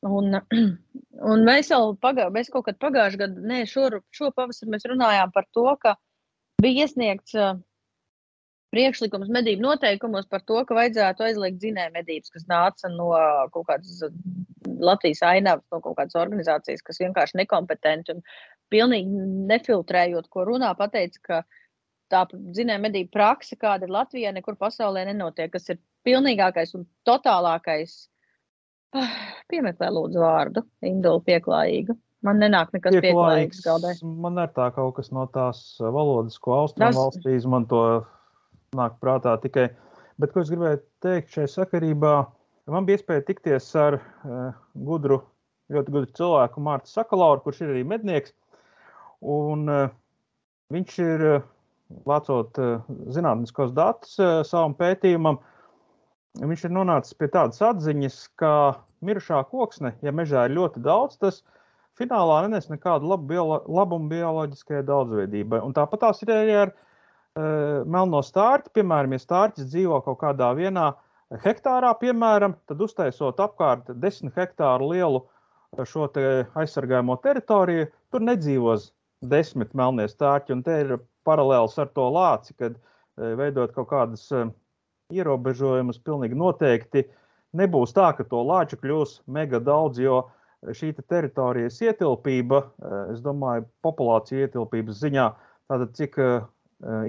un, un mēs jau pagā, mēs kaut kad pagājušajā gadā, ne šo, šo pavasaru, mēs runājām par to, ka bija iesniegts uh, priekšlikums medību noteikumos par to, ka vajadzētu aizliegt dzinēju medības, kas nāca no kaut kādas Latvijas ainavas, no kaut kādas organizācijas, kas vienkārši nekompetenti un pilnīgi nefiltrējot, ko runā, pateica, ka tā dzinēja medību praksa, kāda ir Latvijā, nekur pasaulē nenotiek, kas ir pilnīgākais un totālākais. Ah, Piemeklē lūdzu vārdu, Indula pieklājīga. Man nenāk nekas pieklājīgs galdē. Man ir tā kaut kas no tās valodas, ko austrumu Tas- valstī izmanto, nāk prātā tikai. Bet, ko es gribēju teikt šajā sakarībā, man bija iespēja tikties ar uh, gudru, ļoti gudru cilvēku, Mārtu Sakalauru, kurš ir arī mednieks. Un, uh, viņš ir uh, vācot uh, zinātniskos datus uh, savam pētījumam. Viņš ir nonācis pie tādas atziņas, ka mirušā koksne, ja mežā ir ļoti daudz, tas finālā nenes nekādu labu biolo, labumu bioloģiskajai daudzveidībai. Un tāpat tās ir arī ar melno stārķi. Piemēram, ja stārķis dzīvo kaut kādā vienā hektārā, piemēram, tad uztaisot apkārt desmit hektāru lielu eh, šo te aizsargājamo teritoriju, tur nedzīvos desmit melnie stārķi. Un te ir paralēls ar to lāci, kad uh, veidot kaut kādas ierobežojumus, pilnīgi noteikti nebūs tā, ka to lāču kļūs mega daudz, jo šī te teritorijas ietilpība, eh, es domāju, populācija ietilpības ziņā, tātad cik eh,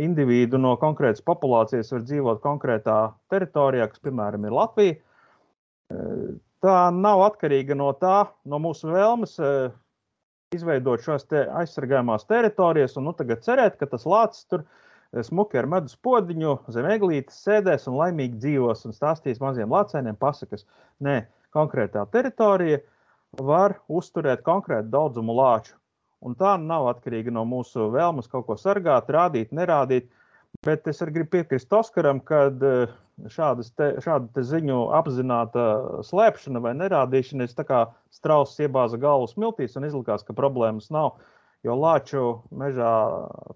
individu no konkrētas populācijas var dzīvot konkrētā teritorijā, kas, piemēram, ir Latvija. Tā nav atkarīga no tā, no mūsu vēlmes izveidot šīs te aizsargājumās teritorijas un nu, tagad cerēt, ka tas lācis tur smuki ar medus podziņu zem eglītes sēdēs un laimīgi dzīvos un stāstīs maziem lācēniem pasakas. Nē, konkrētā teritorija var uzturēt konkrētu daudzumu lāču. Un tā nav atkarīga no mūsu vēlmes kaut ko sargāt, rādīt, nerādīt. Bet es arī gribu piekrist Oskaram, ka te, šāda te ziņu apzināta slēpšana vai nerādīšana, es tā kā strauss iebāza galvu smiltīs un izlikās, ka problēmas nav. Jo lāču mežā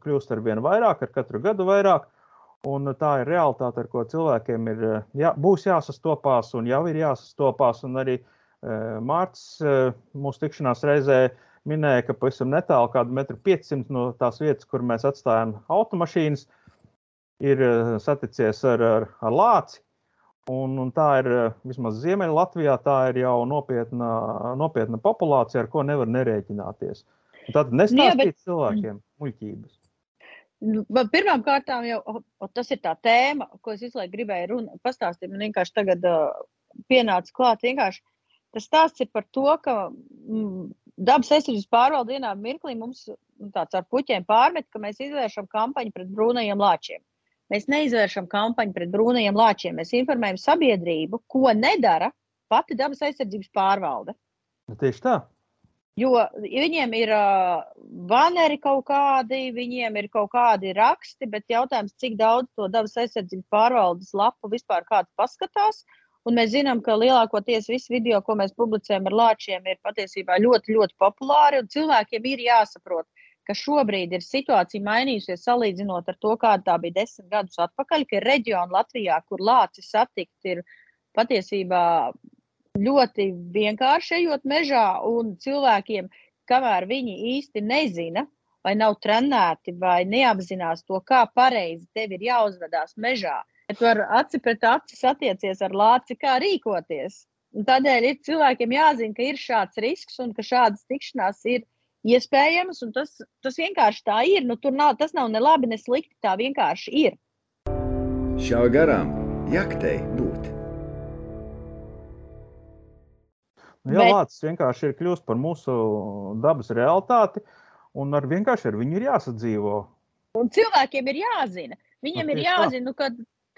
kļūst ar vien vairāk, ar katru gadu vairāk. Un tā ir realitāte, ar ko cilvēkiem ir, jā, būs jāsastopās un jau ir jāsastopās. Un arī Mārcis mūsu tikšanās reizē minēja, ka pavisam netālu, kādu metru 500 no tās vietas, kur mēs atstājam automašīnas, ir saticies ar, ar, ar lāci. Un, un tā ir vismaz Ziemeļlatvijā, tā ir jau nopietna, nopietna populācija, ar ko nevar nerēķināties. Tad nestāstīt Jā, bet... cilvēkiem muļķības. Nu, Pirmkārt, jau o, tas ir tā tēma, ko es visu laiku gribēju runa, pastāstīt. Man vienkārši tagad uh, pienāca klāt. Vienkārši tas stāsts ir par to, ka mm, dabas aizsardzības pārvalde vienā mirklī mums nu, tāds ar puķiem pārmet, ka mēs izvēršam kampaņu pret brūnajiem lāčiem. Mēs neizvēršam kampaņu pret brūnajiem lāčiem. Mēs informējam sabiedrību, ko nedara pati dabas aizsardzības pārvalde. Nu, tieši tā. Jo viņiem ir uh, baneri kaut kādi, viņiem ir kaut kādi raksti, bet jautājums, cik daudz to dabas aizsardzības pārvaldes lapu vispār kāds paskatās. Un mēs zinām, ka lielākoties visi video, ko mēs publicējam ar lāčiem, ir patiesībā ļoti, ļoti populāri. Cilvēkiem ir jāsaprot, ka šobrīd ir situācija mainījusies salīdzinot ar to, kāda tā bija desmit gadus atpakaļ, ka ir reģioni Latvijā, kur lācis satikt ir patiesībā ļoti vienkārši ejot mežā, un cilvēkiem, kamēr viņi īsti nezina, vai nav trenēti, vai neapzinās to, kā pareizi tev ir jāuzvedās mežā, bet var aci pret aci satiecies ar lāci, kā rīkoties. Un tādēļ ir cilvēkiem jāzina, ka ir šāds risks un ka šādas tikšanās ir iespējamas. Tas, tas vienkārši tā ir. Nu, tur nav, tas nav ne labi, ne slikti. Tā vienkārši ir. Šā garām jaktei būt. Nu, jā, Bet... lācis vienkārši ir kļūst par mūsu dabas realitāti, un ar vienkārši ar viņu ir jāsadzīvo. Un cilvēkiem ir jāzina. Viņiem nu, ir jāzina, nu, ka,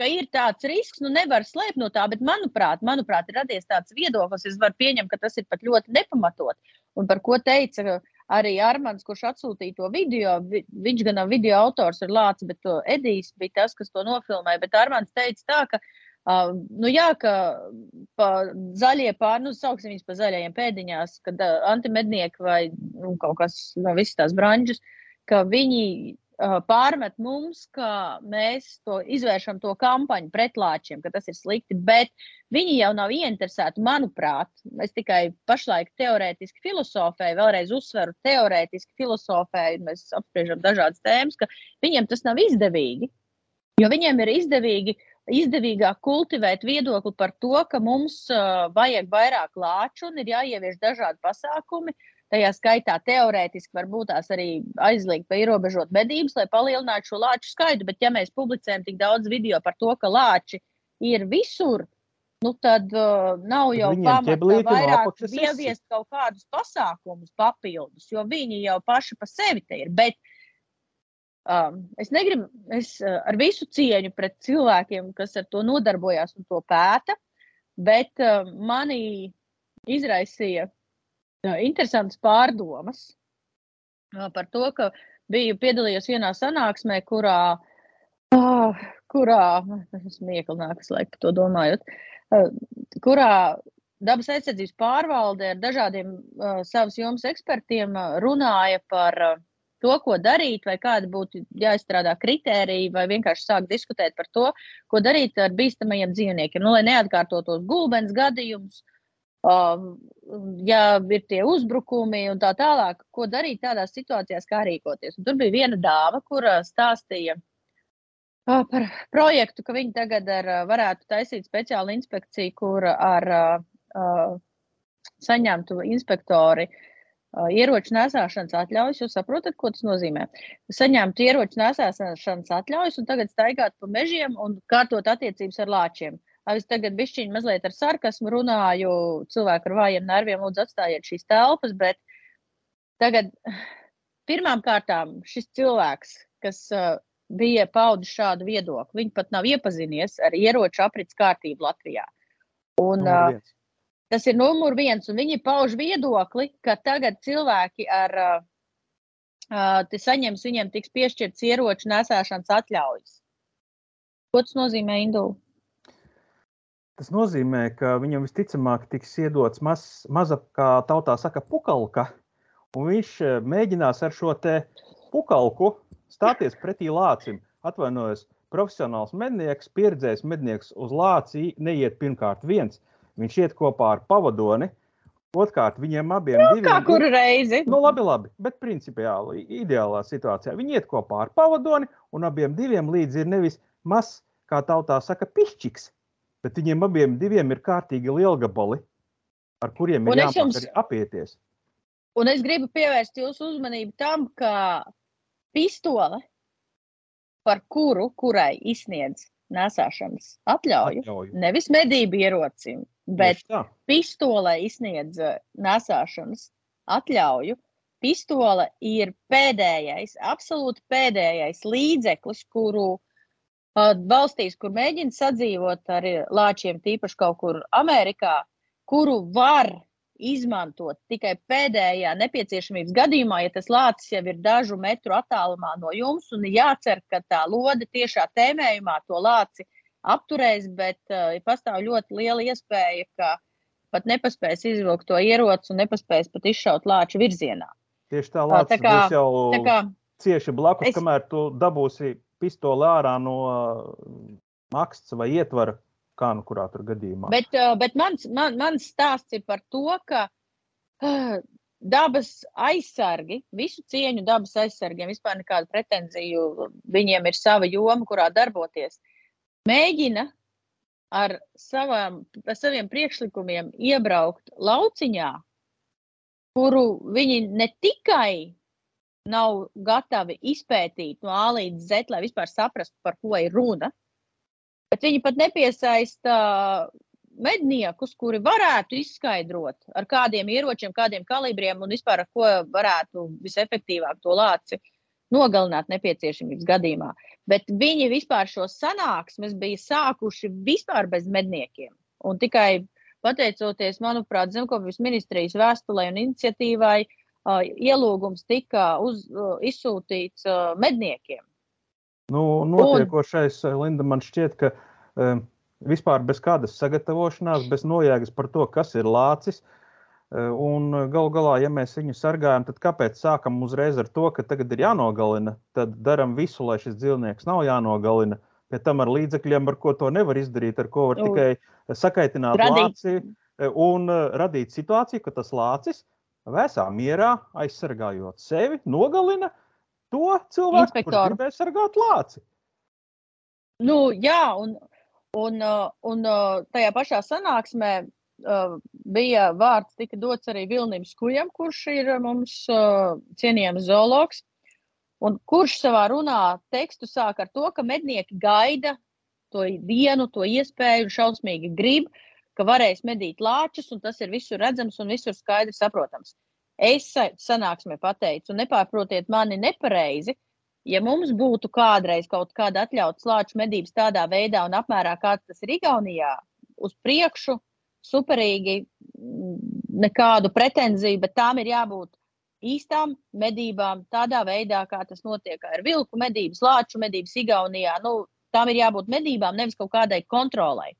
ka ir tāds risks, nu nevar slēpt no tā, bet manuprāt, manuprāt ir radies tāds viedoklis, es varu pieņemt, ka tas ir pat ļoti nepamatot. Un par ko teica arī Armāns, kurš atsūtīja to video. Viņš gan nav video autors, ir Lācis, bet Edijs bija tas, kas to nofilmēja. Bet Armāns teica tā, ka Uh, nu jā, ka zaļie pāri, nu, sauksim viņus par zaļajiem pēdiņās, kad uh, antimednieki vai nu, kaut kas no visas tās branžas, ka viņi pārmet mums, ka mēs to izvēršam to kampaņu pret lāčiem, ka tas ir slikti, bet viņi jau nav ieinteresēti, manuprāt, es tikai pašlaik teorētiski filozofēju, vēlreiz uzsveru teorētiski filozofēju, mēs apspriežam dažādas tēmas, ka viņiem tas nav izdevīgi, jo viņiem ir izdevīgi uh, izdevīgāk kultivēt viedokli par to, ka mums uh, vajag vairāk lāču un ir jāievieš dažādi pasākumi. Tajā skaitā teorētiski varbūt tās arī aizliegt vai ierobežot medības, lai palielinātu šo lāču skaitu. Bet, ja mēs publicējam tik daudz video par to, ka lāči ir visur, nu tad uh, nav jau pamata vairāk ieviest kaut kādus pasākumus papildus, jo viņi jau paši pa sevi te ir. Bet Um, es negribu, es uh, ar visu cieņu pret cilvēkiem, kas ar to nodarbojās un to pēta, bet uh, manī izraisīja interesantas pārdomas uh, par to, ka biju piedalījies vienā sanāksmē, kurā, uh, kurā es mieklinākas laiku par to domājot, uh, kurā dabas aizsardzības pārvalde ar dažādiem uh, savas jomas ekspertiem uh, runāja par uh, to, ko darīt, vai kādi būtu jāizstrādā kritēriji, vai vienkārši sāk diskutēt par to, ko darīt ar bīstamajiem dzīvniekiem. Nu, lai neatkārtotos gulbens gadījumus, um, ja ir tie uzbrukumi un tā tālāk, ko darīt tādās situācijās, kā rīkoties. Un tur bija viena dāma, kur stāstīja. Uh, par projektu, ka viņi tagad ar, varētu taisīt speciālu inspekciju, kur ar uh, saņemtu inspektori uh, ieroču nesāšanas atļaujas. Jūs saprotat, ko tas nozīmē? Saņemt ieroču nesāšanas atļaujas un tagad staigāt pa mežiem un kārtot attiecības ar lāčiem. Es tagad bišķiņi mazliet ar sarkasmu runāju, cilvēku ar vājiem nerviem lūdzu atstājiet šīs telpas, bet tagad pirmām kārtām šis cilvēks, kas uh, bija paudis šādu viedokli, viņš pat nav iepazinies ar ieroču aprits kārtību Latvijā. Un, uh, Tas ir numur viens, un viņi pauž viedokli, ka tagad cilvēki ar uh, uh, saņems, viņiem tiks piešķirts ieroču nesēšanas atļaujas. Ko tas nozīmē Indulu? Tas nozīmē, ka viņam visticamāk tiks iedots maz, maza, kā tautā saka, pukalka, un viņš mēģinās ar šo te pukalku stāties pretī lācim. Atvainojos, profesionāls mednieks, pieredzējis mednieks uz lāci neiet pirmkārt viens, Viņš iet kopā ar pavadoni. Otrkārt, viņiem abiem nu, kā kuru reizi. Nu, labi, labi, bet principiāli, ideālā situācijā viņi iet kopā ar pavadoni, un abiem diviem līdzi ir nevis mazs, kā tautā saka, pišķiks, bet viņiem abiem diviem ir kārtīgi lielgabali, ar kuriem ir jāmāk jums... apieties. Un es gribu pievērst jūsu uzmanību tam, ka pistole, par kuru, kurai izsniedz nesāšanas atļauju, atļauju. nevis medību ierocim, bet pistolē izsniedz eh, nesāšanas atļauju. Pistole ir pēdējais, absolūti pēdējais līdzeklis, kuru valstīs, kur mēģina sadzīvot ar lāčiem, tīpaši kaut kur Amerikā, kuru var izmantot tikai pēdējā nepieciešamības gadījumā, ja tas lācis jau ir dažu metru attālumā no jums, un jācer, ka tā lode tiešā tēmējumā to lāci apturēs, bet uh, pastāv ļoti liela iespēja, ka pat nepaspēs izvilkt to ieroci un nepaspēs pat izšaut lāču virzienā. Tieši tā, lācis tā kā, būs jau tā kā, cieši blakus, es... kamēr tu dabūsi pistoli ārā no maksts vai ietvara, kā nu kurā tur gadījumā. Bet, bet mans, man, mans stāsts ir par to, ka dabas aizsargi, visu cieņu dabas aizsargiem, vispār nekādu pretenziju, viņiem ir sava joma, kurā darboties mēģina ar savām, saviem priekšlikumiem iebraukt lauciņā, kuru viņi ne tikai nav gatavi izpētīt no A līdz Z, lai vispār saprastu, par ko ir runa, bet viņi pat nepiesaista medniekus, kuri varētu izskaidrot, ar kādiem ieročiem, kādiem kalibriem un vispār ar ko varētu visefektīvāk to lāci nogalināt nepieciešamības gadījumā. Bet viņi vispār šo sanāksmes bija sākuši vispār bez medniekiem. Un tikai pateicoties, manuprāt, Zemkopības ministrijas vēstulē un iniciatīvai, uh, ielūgums tika uz, izsūtīts medniekiem. Nu, notiekošais, un... Linda, man šķiet, ka um, vispār bez kādas sagatavošanās, bez nojēgas par to, kas ir lācis, Un galu galā, ja mēs viņu sargājam, tad kāpēc sākam uzreiz ar to, ka tagad ir jānogalina? Tad darām visu, lai šis dzīvnieks nav jānogalina. Pie tam ar līdzekļiem, ar ko to nevar izdarīt, ar ko var tikai sakaitināt radīt. lāci un radīt situāciju, ka tas lācis vēsā mierā, aizsargājot sevi, nogalina to cilvēku, Inspektoru. kurš gribēja sargāt lāci. Nu, jā, un, un, un tajā pašā sanāksmē uh, bija vārds, tika dots arī Vilnim Skujam, kurš ir mums uh, cienījams zoologs. Un kurš savā runā tekstu sāk ar to, ka mednieki gaida to dienu, to iespēju šausmīgi grib, ka varēs medīt lāčus, un tas ir visur redzams un visur skaidri saprotams. Es sanāksmē pateicu, nepārprotiet mani nepareizi, ja mums būtu kādreiz kaut kāda atļauts lāču medības tādā veidā un apmērā, kāds tas ir Igaunijā, uz priekšu superīgi, nekādu pretenziju, bet tām ir jābūt īstām medībām, tādā veidā, kā tas notiek ar vilku medības, lāču medības Igaunijā. Nu, tām ir jābūt medībām, nevis kaut kādai kontrolai.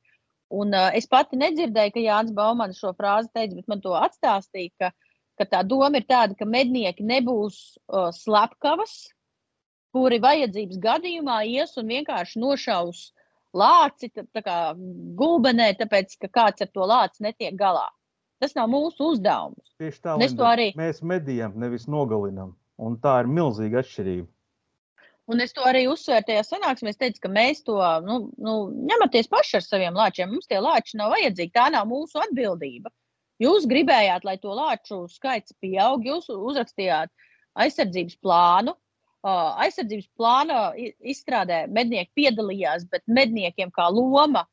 Un, uh, es pati nedzirdēju, ka Jānis Baumans šo frāzi teica, bet man to atstāstīja, ka, ka tā doma ir tāda, ka mednieki nebūs uh, slepkavas, kuri vajadzības gadījumā ies un vienkārši nošaus lāci tā kā gulbenē, tāpēc ka kāds ar to lāci netiek galā. Tas nav mūsu uzdevums. Tieši tā, Linda, arī... mēs medījam, nevis nogalinam. Un tā ir milzīga atšķirība. Un es to arī uzsvēru tajā sanāksmē. Es teicu, ka mēs to nu, nu, ņematies paši ar saviem lāčiem. Mums tie lāči nav vajadzīgi. Tā nav mūsu atbildība. Jūs gribējāt, lai to lāču skaits pieaug, jūs uzrakstījāt aizsardzības plānu. Aizsardzības plāna izstrādē mednieki piedalījās, bet medniekiem kā loma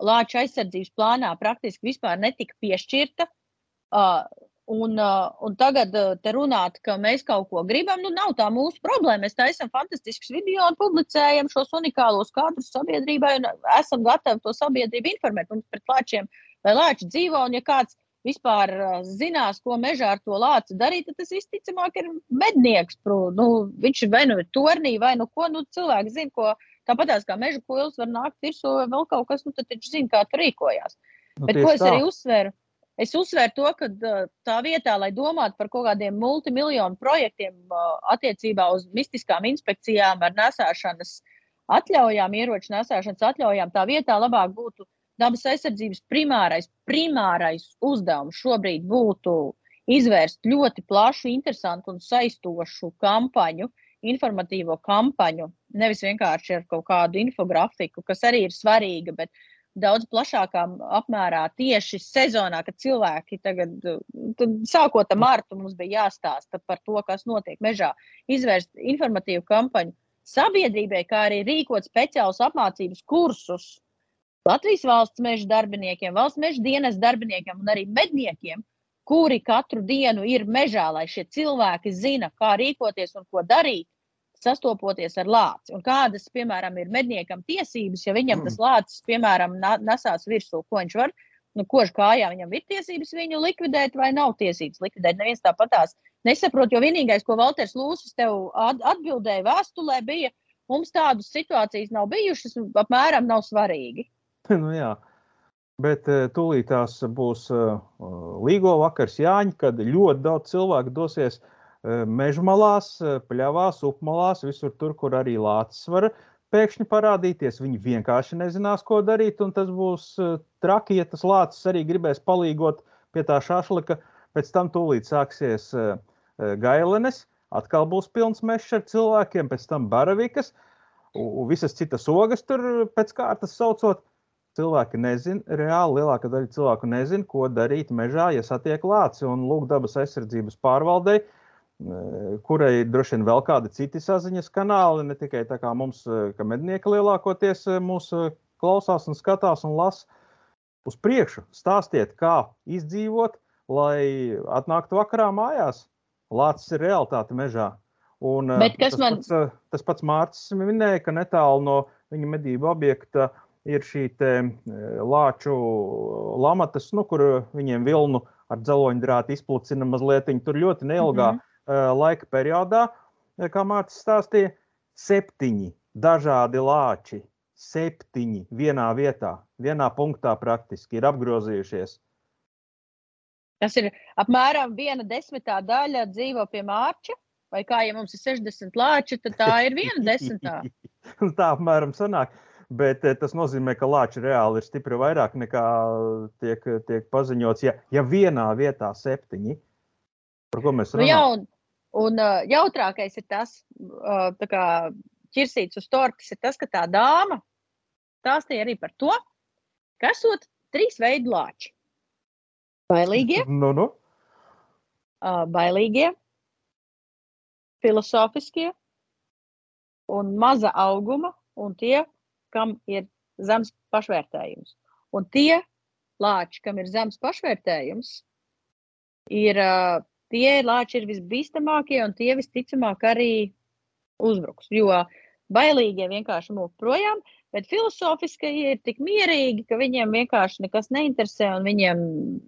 lāča aizsardzības plānā praktiski vispār netika piešķirta. Un, un tagad te runāt, ka mēs kaut ko gribam, nu nav tā mūsu problēma. Mēs taisām fantastiskus video un publicējam šos unikālos kadrus sabiedrībai un esam gatavi to sabiedrību informēt. Mums pret lāčiem vai lāči dzīvo, un ja kāds vispār zinās, ko mežā ar to lāci darīt, tad tas visticamāk ir mednieks. Nu, viņš vai nu ir tornī, vai nu ko, nu cilvēks zina, ko tāpatās kā meža koils var nākt virsū vai vēl kaut kas, nu tad viņš zina, kā tur rīkojās. Nu, Bet ko es tā. arī uzsveru? Es uzsveru to, ka tā vietā, lai domātu par kaut kādiem multimiljonu projektiem attiecībā uz mistiskām inspekcijām ar nesāšanas atļaujām, ieroču nesāšanas atļaujām, tā vietā labāk būtu dabas aizsardzības primārais, primārais uzdevums. Šobrīd būtu izvērst ļoti plašu, interesantu un saistošu kampaņu, informatīvo kampaņu, nevis vienkārši ar kaut kādu infografiku, kas arī ir svarīga, bet daudz plašākā apmērā tieši sezonā, kad cilvēki tagad, sākot ar martu, mums bija jāstāsta par to, kas notiek mežā, izvērst informatīvu kampaņu sabiedrībai, kā arī rīkot speciālus apmācības kursus. Latvijas valsts meža darbiniekiem, valsts meža dienas darbiniekiem un arī medniekiem, kuri katru dienu ir mežā, lai šie cilvēki zina, kā rīkoties un ko darīt sastopoties ar lāci. Un kādas, piemēram, ir medniekam tiesības, ja viņam tas mm. lācis, piemēram, nesās virsū, ko viņš var, nu, kož kājā viņam ir tiesības viņu likvidēt vai nav tiesības likvidēt. Neviens tāpatās nesaprot, jo vienīgais, ko Valters Lūsis tev atbildēja vēstulē, bija, mums tādas situācijas nav bijušas, apmēram nav svarīgi. nu, jā. Bet eh, tūlīt tās būs uh, līgo vakars Jāņa, kad ļoti daudz cilvēku dosies uh, mežmalās, pļavās, upmalās, visur tur, kur arī lācis var pēkšņi parādīties. Viņi vienkārši nezinās, ko darīt, un tas būs traki, ja tas lācis arī gribēs palīgot pie tā šašlika. Pēc tam tūlīt sāksies gailenes, atkal būs pilns mežs ar cilvēkiem, pēc tam baravikas, visas citas ogas tur pēc kārtas saucot. Cilvēki nezina, reāli lielākā daļa cilvēku nezina, ko darīt mežā, ja satiek lāci. Un lūk, dabas aizsardzības pārvaldei kurai droši vien vēl kādi citi saziņas kanāli, ne tikai tā kā mums, ka mednieki lielākoties mūs klausās un skatās un lasa uz priekšu. Stāstiet, kā izdzīvot, lai atnāktu vakarā mājās. Lācis ir realitāte mežā. Un, Bet kas tas man? Pats, tas pats Mārcis minēja, ka netālu no viņa medību objekta ir šī lāču lamatas, nu, kur viņiem vilnu ar dzeloņdrātu izplucina mazliet. Tur ļoti neilgā mm -hmm laika periodā, kā Mārcis stāstīja, septiņi dažādi lāči, septiņi vienā vietā, vienā punktā praktiski ir apgrozījušies. Tas ir apmēram viena desmitā daļa dzīvo pie mārča. Vai kā, ja mums ir 60 lāči, tad tā ir viena desmitā. tā apmēram sanāk. Bet tas nozīmē, ka lāči reāli ir stipri vairāk nekā tiek, tiek paziņots. Ja, ja vienā vietā septiņi, par ko mēs runājam? Nu, un, uh, jautrākais ir tas, uh, kā ķirsīts uz tortes, ir tas, ka tā dāma stāstīja arī par to, ka esot trīs veidu lāči. Bailīgie, nu, nu. Uh, bailīgie, filozofiskie un maza auguma, un tie, kam ir zems pašvērtējums. Un tie lāči, kam ir zems pašvērtējums, ir uh, tie lāči ir visbīstamākie un tie visticamāk arī uzbruks. Jo bailīgie vienkārši mūk projām, bet filozofiski ir tik mierīgi, ka viņiem vienkārši nekas neinteresē un viņiem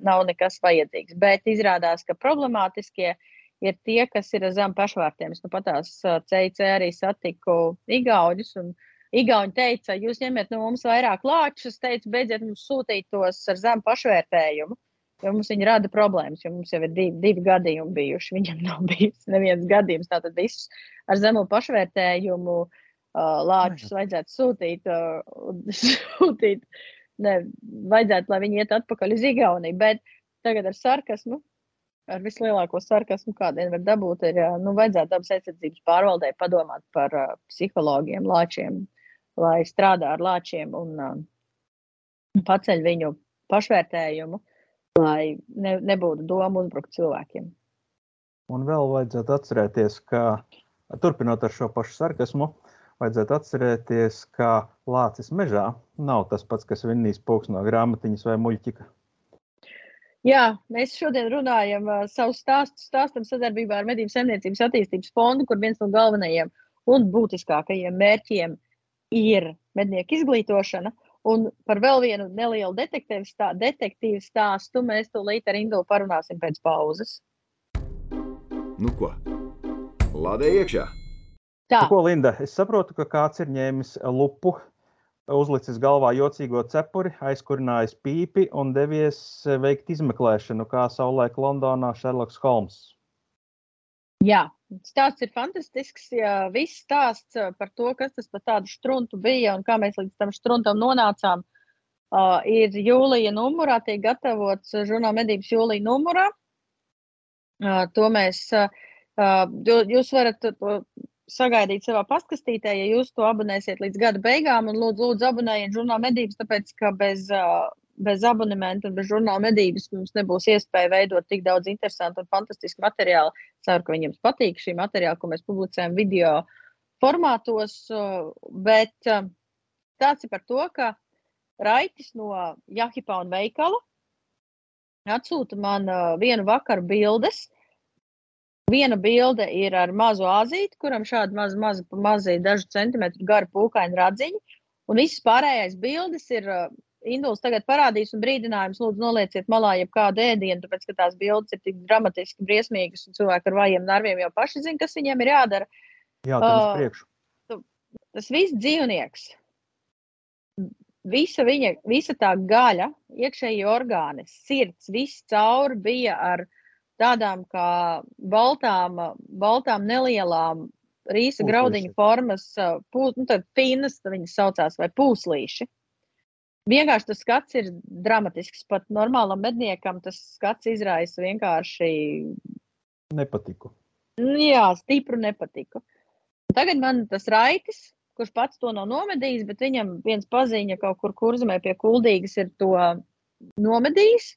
nav nekas vajadzīgs. Bet izrādās, ka problemātiskie ir tie, kas ir zem pašvārtiem. Es nu patās CIC arī satiku Igauņus. Igauni teica, jūs ņemiet no mums vairāk lāčus. Es teicu, beidziet mums sūtīt tos ar zemu pašvērtējumu jo mums viņi rada problēmas, mums jau ir divi, divi gadījumi bijuši. Viņam nav bijis neviens gadījums. Tātad visus ar zemu pašvērtējumu uh, lāčus vajadzētu sūtīt, uh, sūtīt. Ne, vajadzētu, lai viņi iet atpakaļ uz Igauniju, bet tagad ar sarkasmu, ar vislielāko sarkasmu, kādiem var dabūt, ir, nu, vajadzētu dabas aizsardzības pārvaldē padomāt par uh, psihologiem, lāčiem, lai strādā ar lāčiem un uh, paceļ viņu pašvērtējumu lai ne, nebūtu doma uzbrukt cilvēkiem. Un vēl vajadzētu atcerēties, ka turpinot ar šo pašu sarkasmu, vajadzētu atcerēties, ka lācis mežā nav tas pats, kas vinnīs pūks no grāmatiņas vai muļķika. Jā, mēs šodien runājam uh, savu stāstu, stāstam sadarbībā ar Medību saimniecības attīstības fondu, kur viens no galvenajiem un būtiskākajiem mērķiem ir mednieku izglītošana. Un par vēl vienu nelielu detektīvu, stā, stāstu mēs tūlīt ar Indulu parunāsim pēc pauzes. Nu ko? Lādē iekšā! Tā, Nu, ko, Linda, es saprotu, ka kāds ir ņēmis lupu, uzlicis galvā jocīgo cepuri, aizkurinājis pīpi un devies veikt izmeklēšanu, kā savulaik Londonā Šerloks Holms. Jā, stāsts ir fantastisks. Jā, viss stāsts uh, par to, kas tas par tādu struntu bija un kā mēs līdz tam struntam nonācām, uh, ir jūlija numurā, tiek gatavots uh, žurnāla medības jūlija numurā. Uh, to mēs, uh, uh, jū- jūs varat to sagaidīt savā pastkastītē, ja jūs to abonēsiet līdz gada beigām. Un lūdzu, lūdzu abonējiet žurnāla medības, tāpēc ka bez, uh, bez abonementa un bez žurnāla medības mums nebūs iespēja veidot tik daudz interesantu un fantastisku materiālu. Ceru, ka viņiem patīk šī materiāla, ko mēs publicējam video formātos. Bet uh, tāds ir par to, ka Raitis no Jahipa un veikala atsūta man uh, vienu vakaru bildes. Viena bilde ir ar mazu azīti, kuram šādi mazi, mazi, mazi dažu centimetru gari pūkaini radziņi. Un visas pārējās bildes ir uh, Induls tagad parādīs un brīdinājums, lūdzu, nolieciet malā jebkādu ēdienu, tāpēc, ka tās bildes ir tik dramatiski briesmīgas un cilvēki ar vājiem nerviem jau paši zina, kas viņiem ir jādara. Jā, tam uz Ā. priekšu. Tas viss dzīvnieks, visa, viņa, visa tā gaļa, iekšējie orgāni, sirds, viss cauri bija ar tādām kā baltām, baltām nelielām rīsa graudiņu formas, pū, nu, tad finas viņas saucās, vai pūslīši. Vienkārši tas skats ir dramatisks. Pat normālam medniekam tas skats izraisa vienkārši Nepatiku. Jā, stipru nepatiku. Tagad man tas raitis, kurš pats to nav nomedījis, bet viņam viens paziņa kaut kur kurzemē pie kuldīgas ir to nomedījis.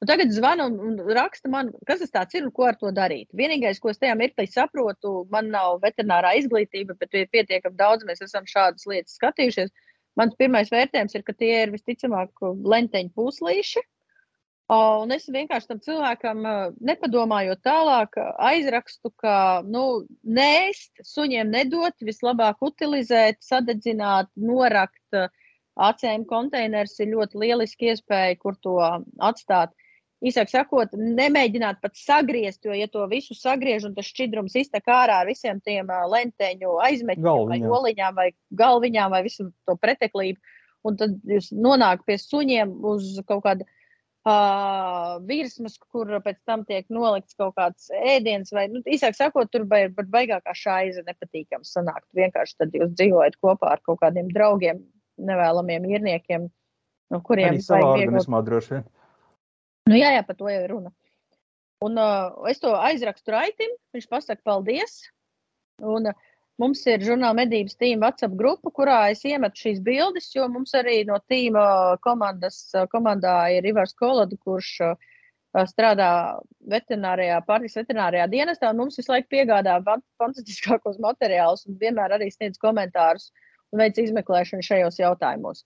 Un tagad zvana un, raksta man, kas tas tāds ir un ko ar to darīt. Vienīgais, ko es tajā mirklī saprotu, man nav veterinārā izglītība, bet pietiekami daudz, mēs esam šādas lietas skatījušies. Mans pirmais vērtējums ir, ka tie ir visticamāk lenteņu puslīši. Un es vienkārši tam cilvēkam, nepadomājot tālāk, aizrakstu, ka nu, nēst, suņiem nedot, vislabāk utilizēt, sadedzināt, norakt. ACM konteiners ir ļoti lieliski iespēja, kur to atstāt. Īsāk sakot, nemēģināt pat sagriezt, jo, ja to visu sagriež un tas šķidrums iztek ārā ar visiem tiem lenteņu aizmetņiem, vai oliņām, vai galviņām, vai visu to preteklību, un tad jūs nonākat pie suņiem uz kaut kāda uh, virsmas, kur pēc tam tiek nolikts kaut kāds ēdiens, vai, nu, īsāk sakot, tur ir baigākā šaiza nepatīkams sanākt. Vienkārši tad jūs dzīvojat kopā ar kaut kādiem draugiem, nevēlamiem īrniekiem, no kuriem Arī savā organismā droši vien. Nu, jā, jā, par to jau ir runa. Un uh, es to aizrakstu raitim, viņš pasaka paldies. Un, uh, mums ir žurnāla medības tīma WhatsApp grupa, kurā es iemetu šīs bildes, jo mums arī no tīma komandas, komandā ir Ivars Kolada, kurš uh, strādā veterinārijā, pārtiks veterinārijā dienestā. un Mums visu laiku piegādā fan- fantastiskākos materiālus un vienmēr arī sniedz komentārus un veic izmeklēšanu šajos jautājumos.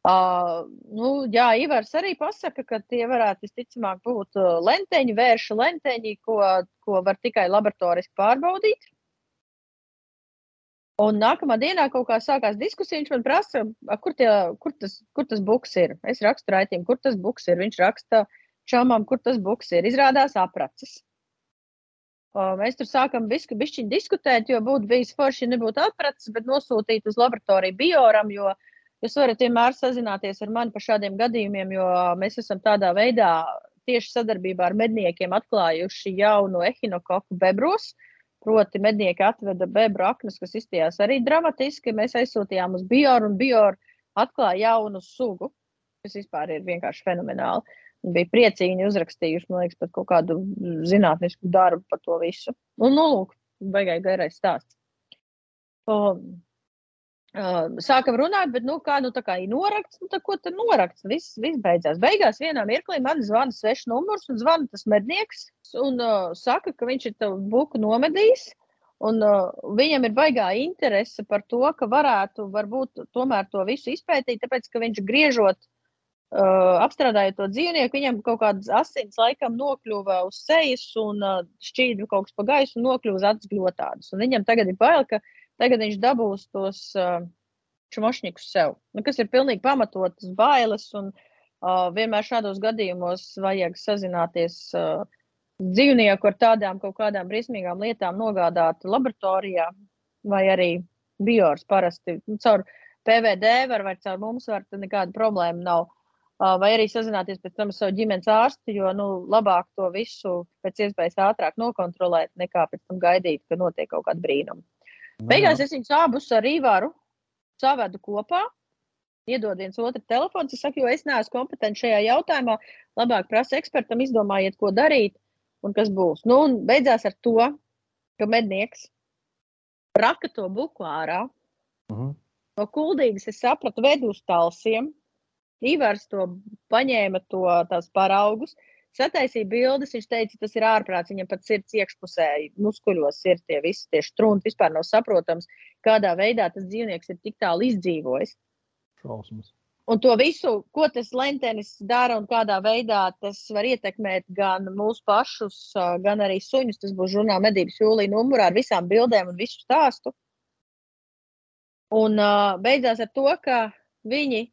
Uh, nu, jā, Ivars arī pasaka, ka tie varētu visticamāk būt uh, lenteņi, vērša lenteņi, ko, ko var tikai laboratoriski pārbaudīt. Un nākamā dienā kaut kā sākās diskusija. Viņš man prasa, "A, kur, tie, kur, tas, kur tas buks ir. Es rakstu raitījumam, kur tas buks ir. Viņš raksta čomam, kur tas buks ir. Izrādās apracis. Mēs tur visu bišķiņu diskutēt, jo būtu bijis forši, ja nebūtu apracis, bet nosūtīt uz laboratoriju bioram, jo jūs varat vienmēr sazināties ar mani par šādiem gadījumiem, jo mēs esam tādā veidā tieši sadarbībā ar medniekiem atklājuši jaunu ehinokoku bebros. Proti, mednieki atveda bebru aknas, kas izstījās arī dramatiski. Mēs aizsūtījām uz bioru, un bioru atklāja jaunu sugu, kas vispār ir vienkārši fenomenāli. Bija priecīgi, uzrakstījuši, man liekas, pat kaut kādu zinātnisku darbu par to visu. Un, nu, lūk, beigai garais stāsts. Uh, sākam runāt, bet, nu, kā, nu, tā kā ir norakts, nu, tā ko tad norakts? Viss, viss beidzās. Beigās vienā mirklī man zvana svešs numurs un zvana tas mednieks un uh, saka, ka viņš ir tavu buku nomedījis. Un uh, viņam ir baigā interese par to, ka varētu varbūt tomēr to visu izpētīt, tāpēc, ka viņš griežot, uh, apstrādājot to dzīvnieku, viņam kaut kādas asins laikam nokļuva uz sejas un uh, šķīda kaut kas pa gaisu un nokļuva uz acis glotādus. Un viņam tagad ir bail, ka tagad viņš dabūs tos uh, čmošņikus sev, nu, kas ir pilnīgi pamatotas bailes. Un, uh, vienmēr šādos gadījumos vajag sazināties. Uh, dzīvnieku ar tādām kaut kādām briesmīgām lietām nogādāt laboratorijā, vai arī biors parasti nu, caur PVD var vai caur mums var, tad nekāda problēma nav. Vai arī sazināties pēc tam ar savu ģimenes ārstu, jo nu, labāk to visu pēc iespējas ātrāk nokontrolēt, nekā pēc tam gaidīt, ka notiek kaut kāda brīnuma. Beigās es viņus abus ar Rīvāru savedu kopā, iedod viens otru telefonu. Es saku, jo es neesmu kompetents šajā jautājumā. Labāk prasa ekspertam, izdomājiet, ko darīt un kas būs. Nu, un beidzās ar to, ka mednieks raka to buku ārā. Uh mhm. -huh. No kuldīgas es sapratu, vedu uz talsiem. Ivars to paņēma to, tās paraugus, sataisīja bildes. Viņš teica, tas ir ārprāts. Viņam pat sirds iekšpusē, muskuļos ir tie visi tie strunki. Vispār nav saprotams, kādā veidā tas dzīvnieks ir tik tālu izdzīvojis. Šausmas. Un to visu, ko tas lentenis dara un kādā veidā tas var ietekmēt gan mūsu pašus, gan arī suņus. Tas būs žurnāla medības jūlijā numurā ar visām bildēm un visu stāstu. Un uh, beidzās ar to, ka viņi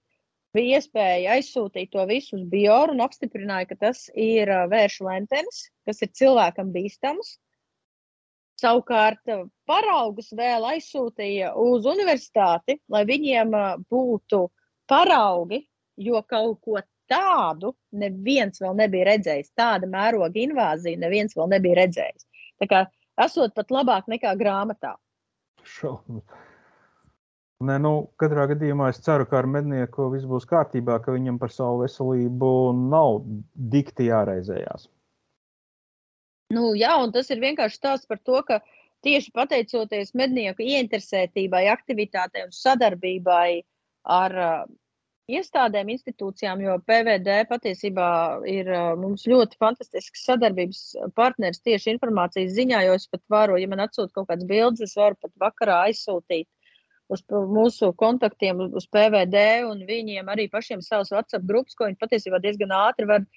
bija iespēja aizsūtīt to visu uz bioru un apstiprināja, ka tas ir vēršu lentenis, kas ir cilvēkam bīstams. Savukārt, paraugus vēl aizsūtīja uz universitāti, lai viņiem būtu paraugi, jo kaut ko tādu neviens vēl nebija redzējis. Tāda mēroga invāzija neviens vēl nebija redzējis. Tā kā esot pat labāk nekā grāmatā. Šausmas. Nē, nu, katrā gadījumā es ceru, ka ar mednieku viss būs kārtībā, ka viņam par savu veselību nav dikti jāraizējās. Nu, jā, un tas ir vienkārši stāsts par to, ka tieši pateicoties mednieku ieinteresētībai, aktivitātei un sadarbībai ar uh, iestādēm, institūcijām, jo PVD patiesībā ir uh, mums ļoti fantastisks sadarbības partneris tieši informācijas ziņā, jo es pat varu, ja man atsūta kaut kādas bildes, es varu pat vakarā aizsūtīt uz mūsu kontaktiem, uz PVD, un viņiem arī pašiem savus WhatsApp grupas, ko viņi patiesībā diezgan ātri var.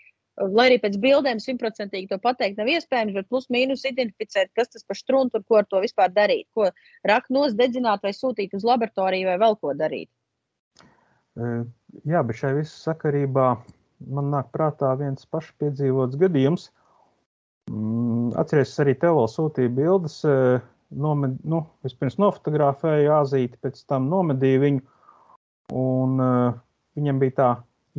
Lai arī pēc bildēm simtprocentīgi to pateikt nav iespējams, bet plus mīnus identificēt, kas tas par struntu un ko ar to vispār darīt. Ko rakt nos, dedzināt vai sūtīt uz laboratoriju vai vēl ko darīt. Jā, bet šai visā sakarībā man nāk prātā viens pašs piedzīvots gadījums. Mm, atceries, arī tev vēl sūtīja bildes. Nomed, nu, vispirms nofotografēju Azīti, pēc tam nomedīju viņu. Un, uh, viņam bija tā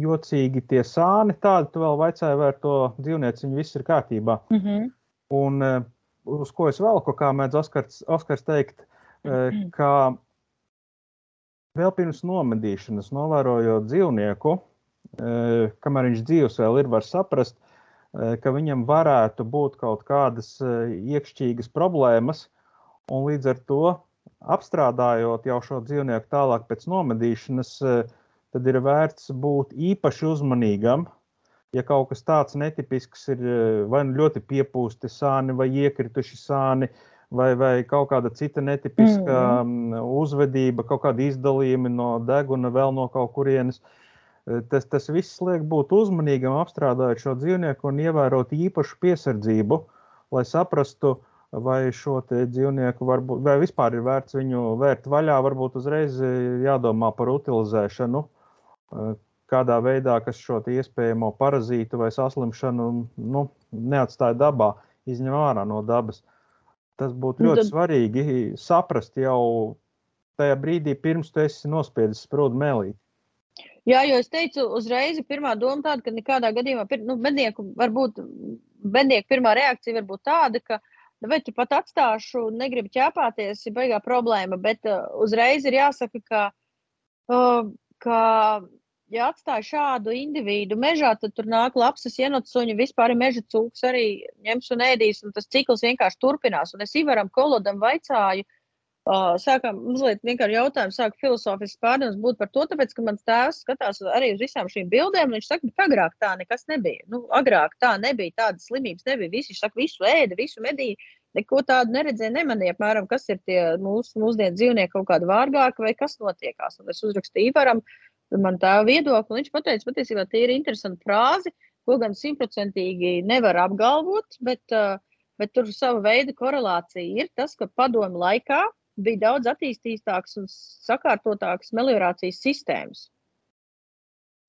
jocīgi tie sāni, tādi tu vēl vaicāji, vai ar to dzīvnieci viņi viss ir kārtībā. Mm -hmm. Un uh, uz ko es velku, kā mēdz Oskars, Oskars teikt, uh, ka Vēl pirms nomedīšanas, novērojot dzīvnieku, e, kamēr viņš dzīves vēl ir, var saprast, e, ka viņam varētu būt kaut kādas iekšķīgas problēmas, un līdz ar to apstrādājot jau šo dzīvnieku tālāk pēc nomedīšanas, tad ir vērts būt īpaši uzmanīgam. Ja kaut kas tāds netipisks ir vai nu ļoti piepūsti sāni vai iekrituši sāni, uh, vai, vai kaut kāda cita netipiska mm. uzvedība, kaut kāda izdalījuma no deguna, vēl no kaut kurienes. E, tas, tas viss liek būt uzmanīgam, apstrādājot šo dzīvnieku un ievērot īpašu piesardzību, lai saprastu, vai šo dzīvnieku varbūt, vai vispār ir vērts viņu vērt vaļā, varbūt uzreiz jādomā par utilizēšanu, e, kādā veidā, kas šo iespējamo parazītu vai saslimšanu nu, neatstāja dabā, izņem ārā no dabas. Tas būtu nu, ļoti tad... svarīgi saprast jau tajā brīdī, pirms tu esi nospiedis sprūdu mēlī. Jā, jo es teicu, uzreiz pirmā doma tāda, ka nekādā gadījumā, nu, mednieku varbūt, mednieku pirmā reakcija var būt tāda, ka, nu, vai tu pat atstāšu, negribu ķēpāties, ir baigā problēma, bet uh, uzreiz ir jāsaka, ka, uh, ka ja atstāj šādu individu mežā, tad tur nāk lapsas ienotsuņi, vispār meža cūks arī ņems un ēdīs, un tas cikls vienkārši turpinās. Un es Ivaram Kolodam vaicāju, Uh, sākām mazliet vienkārši jautājumu, sāk filozofisks pārdomas būt par to, tāpēc, ka mans tēvs skatās arī uz visām šīm bildēm, un viņš saka, ka agrāk tā nekas nebija. Nu, agrāk tā nebija, tādas slimības nebija. Visi saka, visu ēda, visu medīja, neko tādu neredzēja, nemanīja, apmēram, kas ir tie mūsu mūsdienu dzīvnieki kaut kādi vārgāki vai kas notiekās. Un es uzrakstīju Ivaram, man tā viedokli, un viņš pateica, patiesībā tie ir interesanti frāzi, ko gan simtprocentīgi nevar apgalvot, bet, uh, bet tur sava veida korelācija ir tas, ka padomu laikā bija daudz attīstītākas un sakārtotākas meliorācijas sistēmas.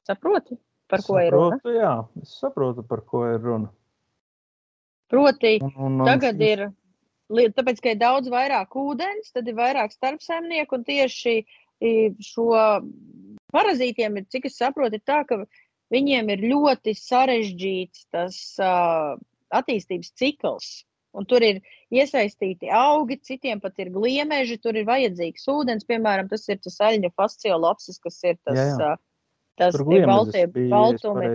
Saproti, par ko saprotu, ir runa? Jā, es saprotu, par ko ir runa. Proti, Un, un, un tagad ir, tāpēc, ka ir daudz vairāk ūdens, tad ir vairāk starpsaimnieku un tieši šo parazītiem ir, cik es saprotu, tā, ka viņiem ir ļoti sarežģīts tas uh, attīstības cikls. Un tur ir iesaistīti augi, citiem pat ir gliemeži, tur ir vajadzīgs ūdens. Piemēram, tas ir tas aļņu fasciolopsis, kas ir tas, Jā, jā. tas Tur baltie baltumi.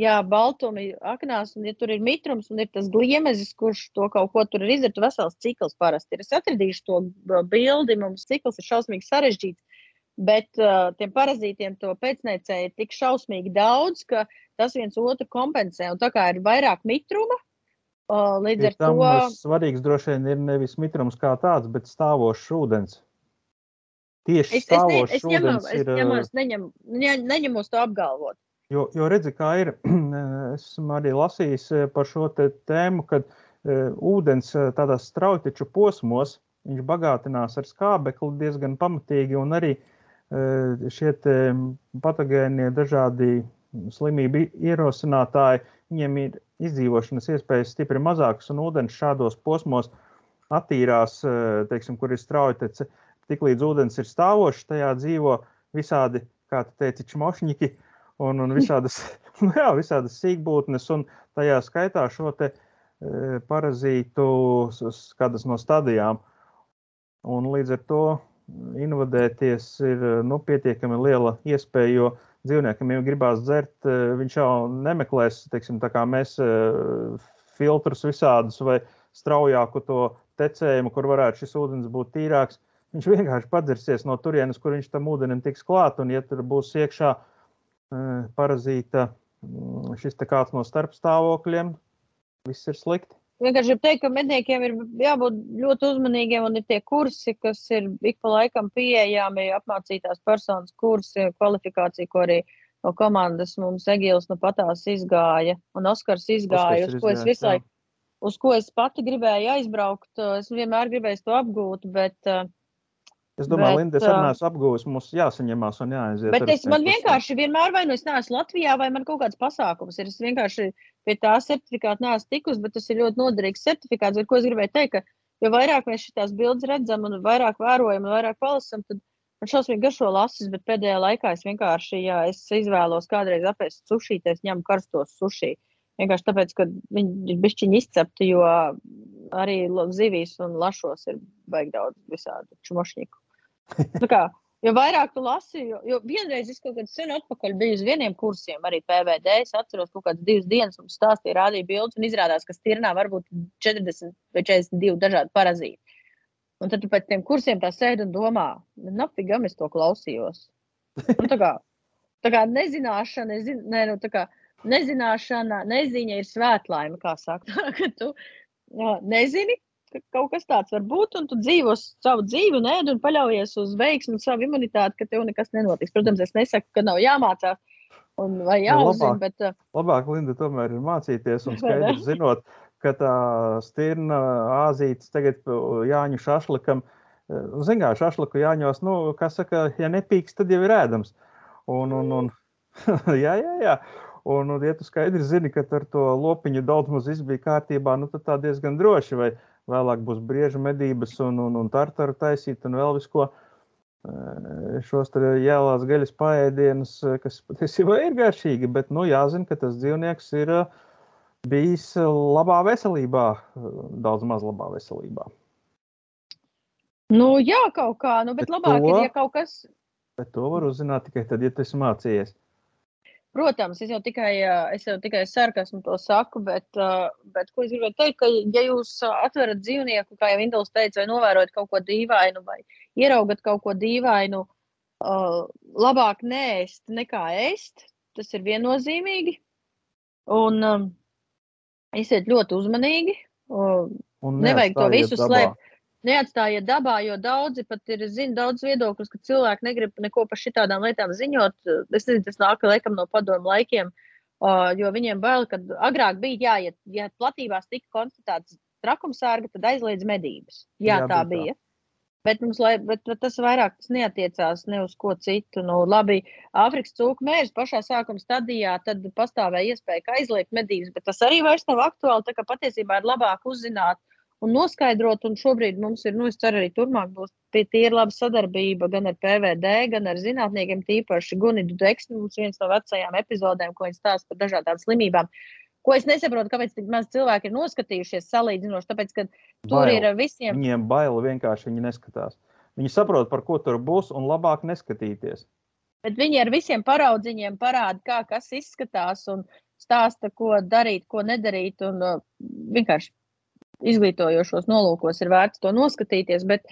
Jā, baltumi aknās, un ja tur ir mitrums un ir tas gliemezis, kurš to kaut ko tur ir izdarījis, tad vesels cikls parasti ir. Es atradīšu to bildi, mums cikls ir šausmīgi sarežģīts, bet uh, tiem parazītiem to pēcnēcēji ir tik šausmīgi daudz, ka tas viens otru kompensē. Un tā kā ir vairāk mitruma, līdz ar tam to. svarīgs droši vien ir nevis mitrums kā tāds, bet stāvošs ūdens. Tieši Es, es, ne, stāvošs es, ņemu, ūdens es ir. uh, ņemos, neņem, ne, neņemos to apgalvot. Jo, jo redzi, kā ir, esmu arī lasījis par šo tēmu, kad ūdens tādos straujteču posmos, viņš bagātinās ar skābekli diezgan pamatīgi, un arī šie patogēnie dažādi slimību ierosinātāji, viņiem ir izdzīvošanas iespējas stipri mazākas, un ūdens šādos posmos attīrās, eh, teiksim, kur ir straujtece. Tiklīdz ūdens ir stāvošs, tajā dzīvo visādi, kā tu teici, čmošņiki, un, un visādas, nu jā, visādas sīkbūtnes, un tajā skaitā šo te e, parazītu kādas no stadijām. Un līdz ar to invadēties ir nu, pietiekami liela iespēja, jo dzīvniekam jau gribās dzert, e, viņš jau nemeklēs, teiksim, tā kā mēs e, filtrus visādus vai straujāku to tecējumu, kur varētu šis ūdens būt tīrāks. Viņš vienkārši padzersies no turienes, kur viņš tam ūdenim tiks klāt, un ja tur būs iekšā eh, parazīta mm, šis kāds no starpstāvokļiem, viss ir slikti. Vienkārši gribu teikt, ka medniekiem ir jābūt ļoti uzmanīgiem, un ir tie kursi, kas ir ik pa laikam pieejami, apmācītās personas kursi, kvalifikācija, ko arī no komandas mums Egīls nu patās izgāja, un Oskars izgāja, Oskars uz ko es visu laiku, uz ko es pati gribēju aizbraukt. Es vienmēr gribēju to apgūt, bet, uh, Es domāju, Bet, Linda, neesmu apgūlis, mums jāsaņemās un jāaiziet. bet es man vienkārši vienmēr vai nu es neesmu Latvijā, vai man kaut kāds pasākums ir. Es vienkārši pie tā certifikāta neesmu tikus, bet tas ir ļoti noderīgs certifikāts, ar ko es gribēju teikt, ka jo vairāk mēs šīs bildes redzam un vairāk vērojam un vairāk palasam, tad man šausmīgi garšo lasis, bet pēdējā laikā es vienkārši, ja es izvēlos kādreiz apēst suši, tad es ņemu karstos suši. Vienkārši tāpēc, ka viņi ir bišķiņi izcepti, jo arī zivīs un lašos ir baigi daudz visādu čumošņiku. Tā kā, jo vairāk tu lasi, jo, jo vienreiz es kaut kādā sen atpakaļ biju uz vieniem kursiem, arī PVD. Es atceros, kaut kādas divas dienas mums stāstīja, rādīja bildes, un izrādās, ka stirnā var būt 40 vai 42 dažādi parazīti. Un tad pēc tiem kursiem tā sēdi un domā, nu, nafigam es to klausījos. Un tā kā, tā kā nezināšana, es zinu, ne, nu, tā kā nezināšana, neziņa ir svētlaime, kā saka. ka tu jā, nezini, ka kaut kas tāds var būt, un tu dzīvo savu dzīvi, un ēd un paļaujies uz veiksmu, un savu imunitāti, ka tev nekas nenotiks. Protams, es nesaku, ka nav jāmācās un vai Ja jāuzzina, bet uh, Labāk, Linda, tomēr ir mācīties un skaidrs zinot, ka tā stirna āzītes tagad uh, Jāņu šašlikam, zin kā, šašliku Jāņos, nu, kas saka, ja nepīks, tad jau ir ēdams. Un, un, un, jā, jā, jā. Un, un, ja tu skaidri zini, ka ar to lopiņu daudz maz viss bija kārtībā, nu, tad tā diezgan droši, vai vēlāk būs briežu medības un, un, un tartaru taisīt un vēl visko. Šos jēlās gaļas paēdienus, kas patiesībā ir garšīgi, bet, nu, jāzina, ka tas dzīvnieks ir bijis labā veselībā, daudz maz labā veselībā. nu, jā, kaut kā, nu, bet, Bet labāk to- ir, ja kaut kas. Bet to var uzzināt tikai tad, ja esi mācījies. Protams, es jau tikai, es jau tikai sarkasmu to saku, bet, bet ko es gribēju teikt, ka, ja jūs atverat dzīvnieku, kā jau Indels teica, vai novērojat kaut ko dīvainu, vai ieraugat kaut ko dīvainu, labāk nēst nekā ēst. Tas ir viennozīmīgi. Un um, esiet ļoti uzmanīgi. Un nevajag to visu slēpt. Neatstājiet dabā, jo daudzi pat ir, zinu, daudz viedokļus, ka cilvēki negrib neko par šitādām lietām ziņot. Es nezinu, tas nāk laikam no padomu laikiem, uh, jo viņiem bail, ka agrāk bija, jā, ja, platībās tika konstatēts trakumsārga, tad aizliedz medības. Jā, jā tā bija. Tā. Bet, mums, lai, bet, bet tas vairāk tas neatiecās ne uz ko citu. Nu, labi, Āfrikas cūku mērs pašā sākuma stadijā tad pastāvēja iespēja, aizliegt medības, bet tas arī vairs nav aktuāli. Tā kā patiesībā ir labāk uzzināt un noskaidrot. Un šobrīd mums ir, nu, es ceru, arī turpmāk būs tīri laba sadarbība gan ar PVD, gan ar zinātniekiem, tīpaši Gunidu Deksni. Mums viens no vecajām epizodēm, ko viņš stāsta par dažādām slimībām. Ko es nesaprotu, kāpēc tik maz cilvēki ir noskatījušies salīdzinoši, tāpēc, ka tur bail. ir visiem. Viņiem bail vienkārši viņi neskatās. Viņi saprot, par ko tur būs, un labāk neskatīties. Bet viņi ar visiem paraudziņiem parāda, kā kas izskatās, un stāsta, ko darīt, ko nedarīt. Un, uh, vienkārši izglītojošos nolūkos ir vērts to noskatīties. Bet,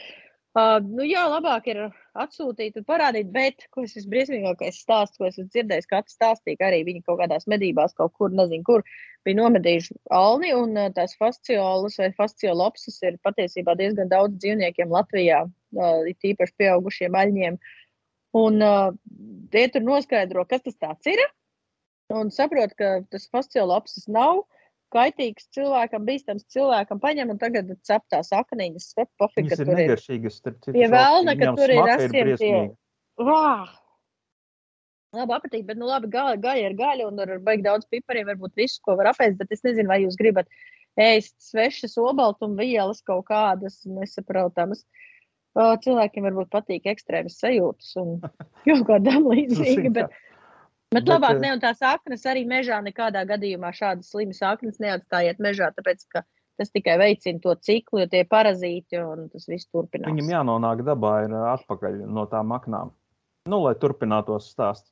uh, nu, jā, labāk ir atsūtīt un parādīt, bet, ko es visbriesmīgākais stāsts, ko es esmu dzirdējis, ka katrs stāstīja, ka arī viņi kaut kādās medībās kaut kur, nezinu, kur bija nomedījuši alni, un tās fasciolas vai fasciolopsis ir patiesībā diezgan daudz dzīvniekiem Latvijā, uh, it īpaši pieaugušiem aļņiem. Un uh, tie tur noskaidro, kas tas tāds ir, un saprot, ka tas fasciolopsis nav uh, kaitīgs cilvēkam, bīstams cilvēkam, paņem un tagad cep tās akniņas. Pofika, Viņas ir negaršīgas, starp citu. Pie vēlna, ka tur ir rasiem tie. Vā! Labi apetīt, bet, nu labi, gaļa, gaļa ir gaļa un ar baigi daudz pipariem, varbūt visu, ko var apēst, bet es nezinu, vai jūs gribat ēst svešas obaltumvielas kaut kādas nesaprotamas. Cilvēkiem varbūt patīk ekstrēmas sajūtas un kaut kā tam līdzīga, bet Bet, bet labāk, eh, ne, un tās aknas arī mežā nekādā gadījumā šādas slimas aknas neatstājiet mežā, tāpēc, ka tas tikai veicina to ciklu, jo tie parazīti un tas viss turpinās. Viņam jānonāk dabā ir eh, atpakaļ no tām aknām, nu, lai turpinātos stāsts.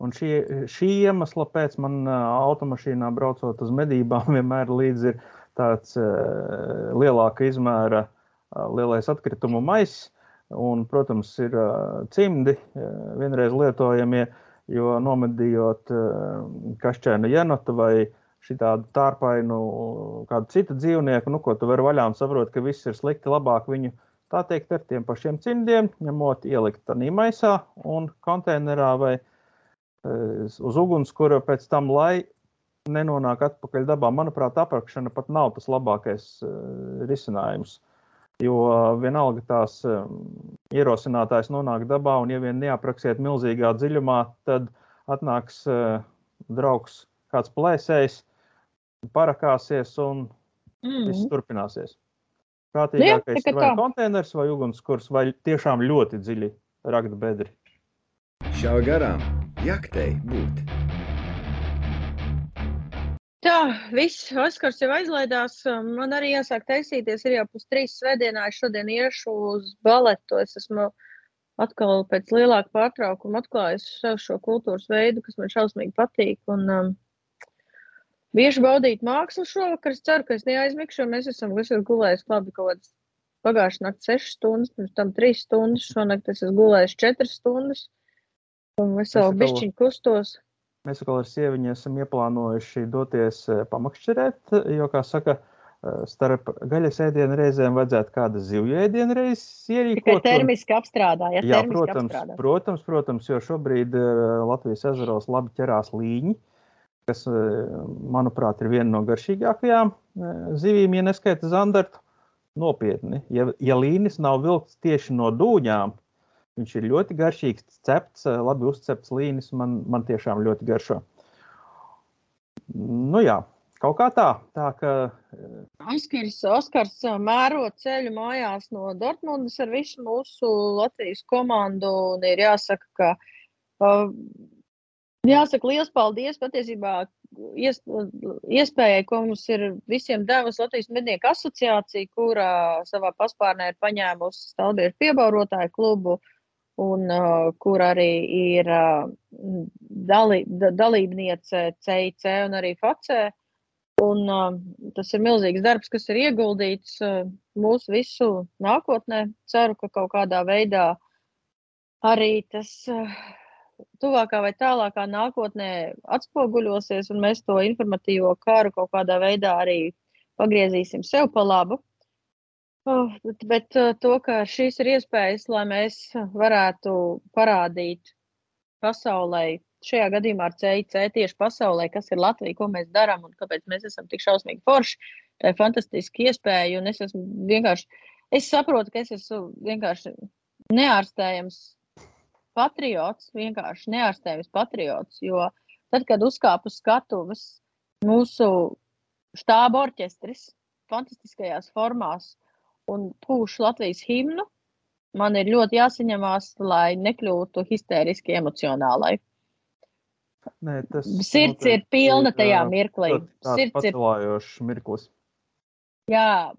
Un šī, šī iemesla pēc man eh, automašīnā braucot uz medībām vienmēr līdzi ir tāds uh, lielāka izmēra uh, lielais atkritumu maiss, un, protams, ir uh, cimdi, vienreiz lietojamie, uh, Jo nomedījot eh, kašķēnu jenotu vai šitādu tārpainu, kādu citu dzīvnieku, nu, ko tu vari vaļā un saproti, ka viss ir slikti, labāk viņu tā teikt ar tiem pašiem cimdiem, ņemot, ielikt tādā maisā un konteinerā vai eh, uz ugunskura pēc tam, lai nenonāk atpakaļ dabā. Manuprāt, apakšana pat nav tas labākais uh, risinājums. Jo vienalga tās ierosinātājs nonāk dabā, un ja vien neapraksiet milzīgā dziļumā, tad atnāks draugs kāds plēsējs, parakāsies un mm. viss turpināsies. Prātīgākais ir vai konteiners vai ugunskurs, vai tiešām ļoti dziļi rakt bedri. Šā garām jaktei būt. Tā, viss, Oskars jau aizlaidās. Man arī jāsāk taisīties. Ir jau pus trīs svētdienā. Es šodien iešu uz baletu. Es esmu atkal pēc lielāka pārtraukuma atklājis šo kultūras veidu, kas man šausmīgi patīk. Un, um, Bieži baudīt mākslu šovakar. Es ceru, ka es neaizmigšu. Mēs esam visur gulējuši labi kaut kādas pagājušā naktas 6 stundas, pirms tam 3 stundas. Šonakt es esmu gulējis 4 stundas. Un es vēl bišķiņu kustos. Mēs ar sieviņu esam ieplānojuši doties eh, pamakšķerēt, jo, kā saka, eh, starp gaļas ēdienu reizēm vajadzētu kādu zivju ēdienu reizi ierīkot. Tikai termiski apstrādājot. Jā, protams, apstrādā. protams, protams, jo šobrīd eh, Latvijas ezeros labi ķerās līņi, kas, manuprāt, ir viena no garšīgākajām zivīm, ja neskaita zandartu. Nopietni, ja, ja līnis nav vilkts tieši no dūņām, Viņš ir ļoti garšīgs, cepts, labi uzcepts līnis. Man, man tiešām ļoti garšo. Nu, jā, kaut kā tā. tā ka... Oskars, Oskars mēro ceļu mājās no Dortmundas ar visu mūsu Latvijas komandu. Ir jāsaka, ka uh, jāsaka liels paldies patiesībā ies, iespējai, ko mums ir visiem devusi Latvijas mednieku asociācija, kurā savā paspārnē ir paņēmusi Stalbiešu piebaurotāju klubu. Uh, un uh, kur arī ir uh, dalī, da, dalībniece CIC un arī FACE. Un, uh, tas ir milzīgs darbs, kas ir ieguldīts uh, mūsu visu nākotnē. Ceru, ka kaut kādā veidā arī tas uh, tuvākā vai tālākā nākotnē atspoguļosies, un mēs to informatīvo karu kaut kādā veidā arī pagriezīsim sev pa labu. Oh, bet, bet to, ka šīs ir iespējas, lai mēs varētu parādīt pasaulē, šajā gadījumā ar CIC tieši pasaulē, kas ir Latvija, ko mēs darām un kāpēc mēs esam tik šausmīgi forši. Tā ir fantastiska iespēja, es vienkārši, es saprotu, ka es esmu vienkārši neārstējams patriots, vienkārši neārstējams patriots, jo tad, kad uzkāpu skatuves mūsu štāba orķestris fantastiskajās formās un pūš Latvijas himnu, man ir ļoti jāsaņemās, lai nekļūtu histēriski emocionālai. Nē, tas Sirds ir pilna tajā mirklī. Sirds ir pacelājošs mirklis. Jā,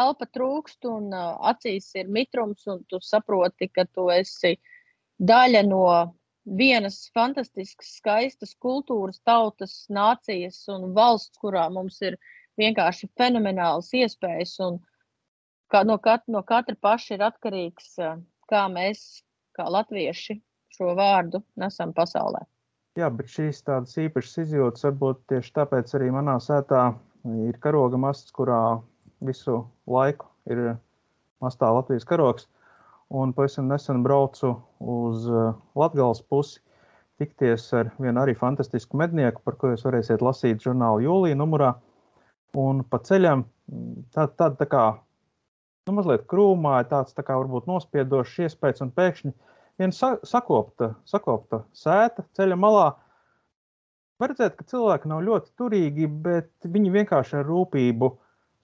elpa trūkst un acīs ir mitrums, un tu saproti, ka tu esi daļa no vienas fantastiskas, skaistas kultūras, tautas, nācijas un valsts, kurā mums ir vienkārši fenomenāls iespējas. Un, kā no, kat, no katra paša ir atkarīgs, kā mēs, kā latvieši, šo vārdu nesam pasaulē. Jā, bet šīs tādas īpašas izjūtas varbūt tieši tāpēc arī manā sētā ir karoga masts, kurā visu laiku ir mastā Latvijas karogs. Un pavisam nesen braucu uz Latvijas pusi tikties ar vienu arī fantastisku mednieku, par ko jūs varēsiet lasīt žurnāla jūlijā numurā. Un pa ceļam tāda tā, tā kā nu, mazliet krūmā, tāds tā kā varbūt nospiedošs iespējas, un pēkšņi viena sa sakopta, sakopta sēta ceļa malā. Var redzēt, ka cilvēki nav ļoti turīgi, bet viņi vienkārši ar rūpību,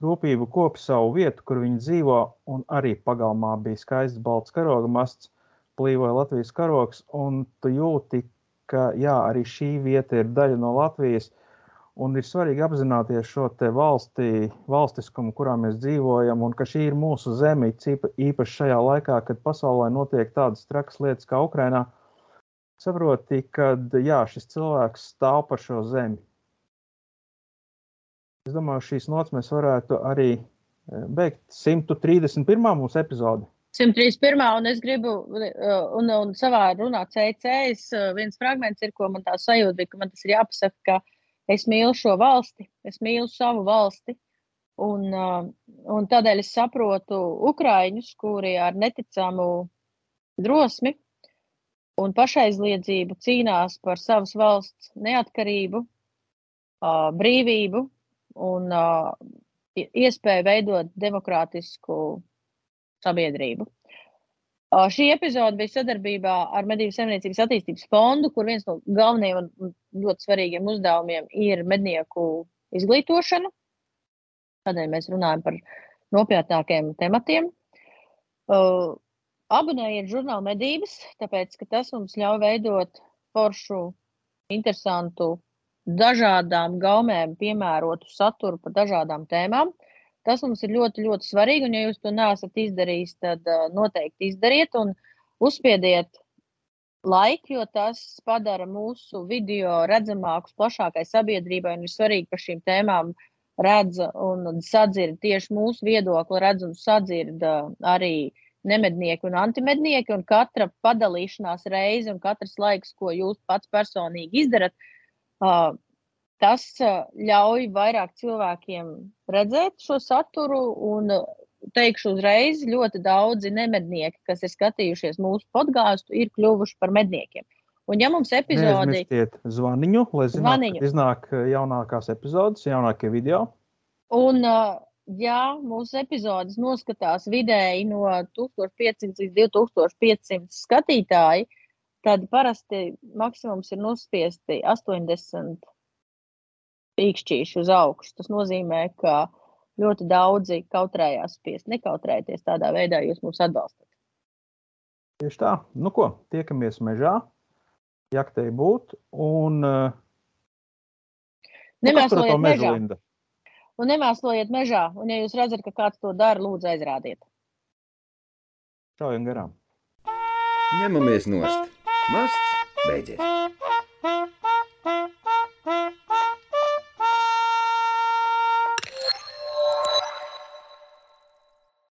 rūpību kopi savu vietu, kur viņi dzīvo, un arī pagalmā bija skaists balts karoga masts, plīvoja Latvijas karogs, un tu jūti, ka jā, arī šī vieta ir daļa no Latvijas, Un ir svarīgi apzināties šo valstī, valstiskumu, kurā mēs dzīvojam, un ka šī ir mūsu zeme, īpaši šajā laikā, kad pasaulē notiek tādas trakas lietas kā Ukrainā. Saproti, ka jā, šis cilvēks stāv par šo zemi. Es domāju, šīs nots mēs varētu arī eh, beigt 131. mūsu epizodi. 131. un es gribu, eh, un, un savā runā CC, eh, viens fragments ir, ko man tā sajūta, ka man tas ir jāpasaka, ka Es mīlu šo valsti, es mīlu savu valsti. Un, uh, un tādēļ es saprotu Ukrāņus, kuri ar neticamu drosmi un pašaizliedzību cīnās par savas valsts neatkarību, uh, brīvību un uh, iespēju veidot demokrātisku sabiedrību. Šī epizode bija sadarbībā ar Medību saimniecības attīstības fondu, kur viens no galvenajiem un ļoti svarīgiem uzdevumiem ir mednieku izglītošana. Tādēļ mēs runājam par nopietnākiem tematiem. Uh, abonējiet žurnālu medības, tāpēc, ka tas mums ļauj veidot foršu, interesantu, dažādām gaumēm piemērotu saturu par dažādām tēmām. Uh, Tas mums ir ļoti, ļoti svarīgi. Un, ja jūs to neesat izdarījis, tad uh, noteikti izdariet un uzspiediet laiku, jo tas padara mūsu video redzamākus plašākai sabiedrībai. Ir svarīgi, ka šīm tēmām redz un sadzird tieši mūsu viedokli, redz un sadzird uh, arī nemednieki un antimednieki. Un katra padalīšanās reize un katrs laiks, ko jūs pats personīgi izdarat, uh, tas ļauj vairāk cilvēkiem redzēt šo saturu. Un teikšu uzreiz, ļoti daudzi nemednieki, kas ir skatījušies mūsu podkāstu, ir kļuvuši par medniekiem. Un, ja mums epizodi ir zvaniņu, lai zinātu, kad iznāk jaunākās epizodes, jaunākie video. Un, ja mūsu epizodes noskatās vidēji no 1500 līdz 2500 skatītāji, tad parasti maksimums ir nospiesti 80 pīkšķīši uz augšu. Tas nozīmē, ka ļoti daudzi kautrējās spiest nekautrēties tādā veidā, jūs mūs atbalstat. Tieši tā. Nu ko, tiekamies mežā, jaktei būt un uh, nemēslojiet mežā. Linda. Un nemēslojiet mežā. Un ja jūs redzat, ka kāds to dara, lūdzu aizrādiet. Šaujam garām. Ņemamies nost. Masts beidzies.